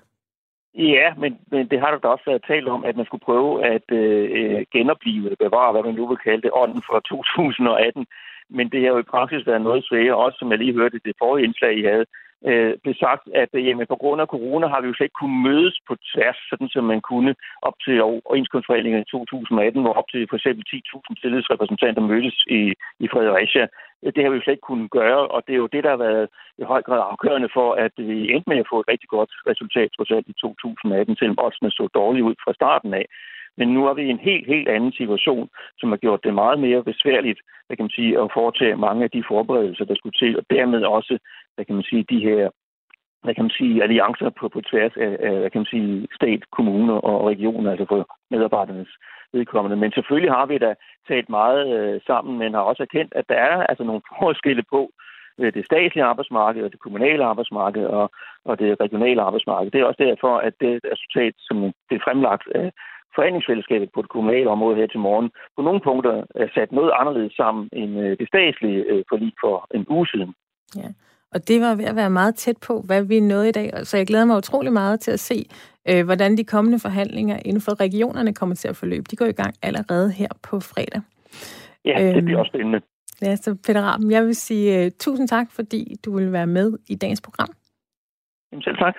Ja, men, men det har der da også været talt om, at man skulle prøve at øh, genopleve, eller bevare, hvad man nu vil kalde det, ånden fra 2018. Men det har jo i praksis været noget sværere, også som jeg lige hørte det forrige indslag, I havde, øh, blev sagt, at øh, jamen, på grund af corona har vi jo slet ikke kunnet mødes på tværs, sådan som man kunne op til overenskomstforhandlingerne i 2018, hvor op til for eksempel 10.000 tillidsrepræsentanter mødtes i, i Fredericia. Det har vi jo slet ikke kunnet gøre, og det er jo det, der har været i høj grad afgørende for, at vi endte med at få et rigtig godt resultat trods alt i 2018, selvom oddsene så dårligt ud fra starten af. Men nu er vi i en helt, helt anden situation, som har gjort det meget mere besværligt hvad kan man sige, at foretage mange af de forberedelser, der skulle til, og dermed også hvad kan man sige, de her hvad kan man sige, alliancer på, på tværs af, af hvad kan man sige, stat, kommuner og regioner, altså for medarbejdernes vedkommende. Men selvfølgelig har vi da talt meget øh, sammen, men har også erkendt, at der er altså nogle forskelle på øh, det statslige arbejdsmarked og det kommunale arbejdsmarked og, og det regionale arbejdsmarked. Det er også derfor, at det resultat, som det er fremlagt af forhandlingsfællesskabet på det kommunale område her til morgen, på nogle punkter er sat noget anderledes sammen end øh, det statslige øh, forlig for en uge siden. Ja. Og det var ved at være meget tæt på, hvad vi nåede i dag. Så jeg glæder mig utrolig meget til at se, øh, hvordan de kommende forhandlinger inden for regionerne kommer til at forløbe. De går i gang allerede her på fredag. Ja, det bliver øhm, også spændende. Ja, så Peter Raben, jeg vil sige uh, tusind tak, fordi du vil være med i dagens program. Jamen selv tak.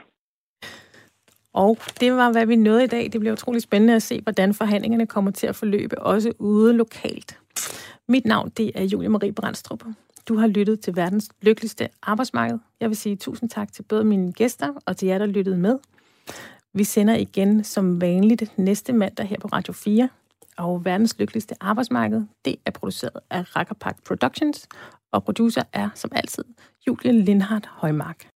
Og det var, hvad vi nåede i dag. Det bliver utrolig spændende at se, hvordan forhandlingerne kommer til at forløbe, også ude lokalt. Mit navn, det er Julie Marie Brandstrup. Du har lyttet til verdens lykkeligste arbejdsmarked. Jeg vil sige tusind tak til både mine gæster og til jer, der lyttede med. Vi sender igen som vanligt næste mandag her på Radio 4. Og verdens lykkeligste arbejdsmarked, det er produceret af Rackerpark Productions, og producer er som altid Julie Lindhardt Højmark.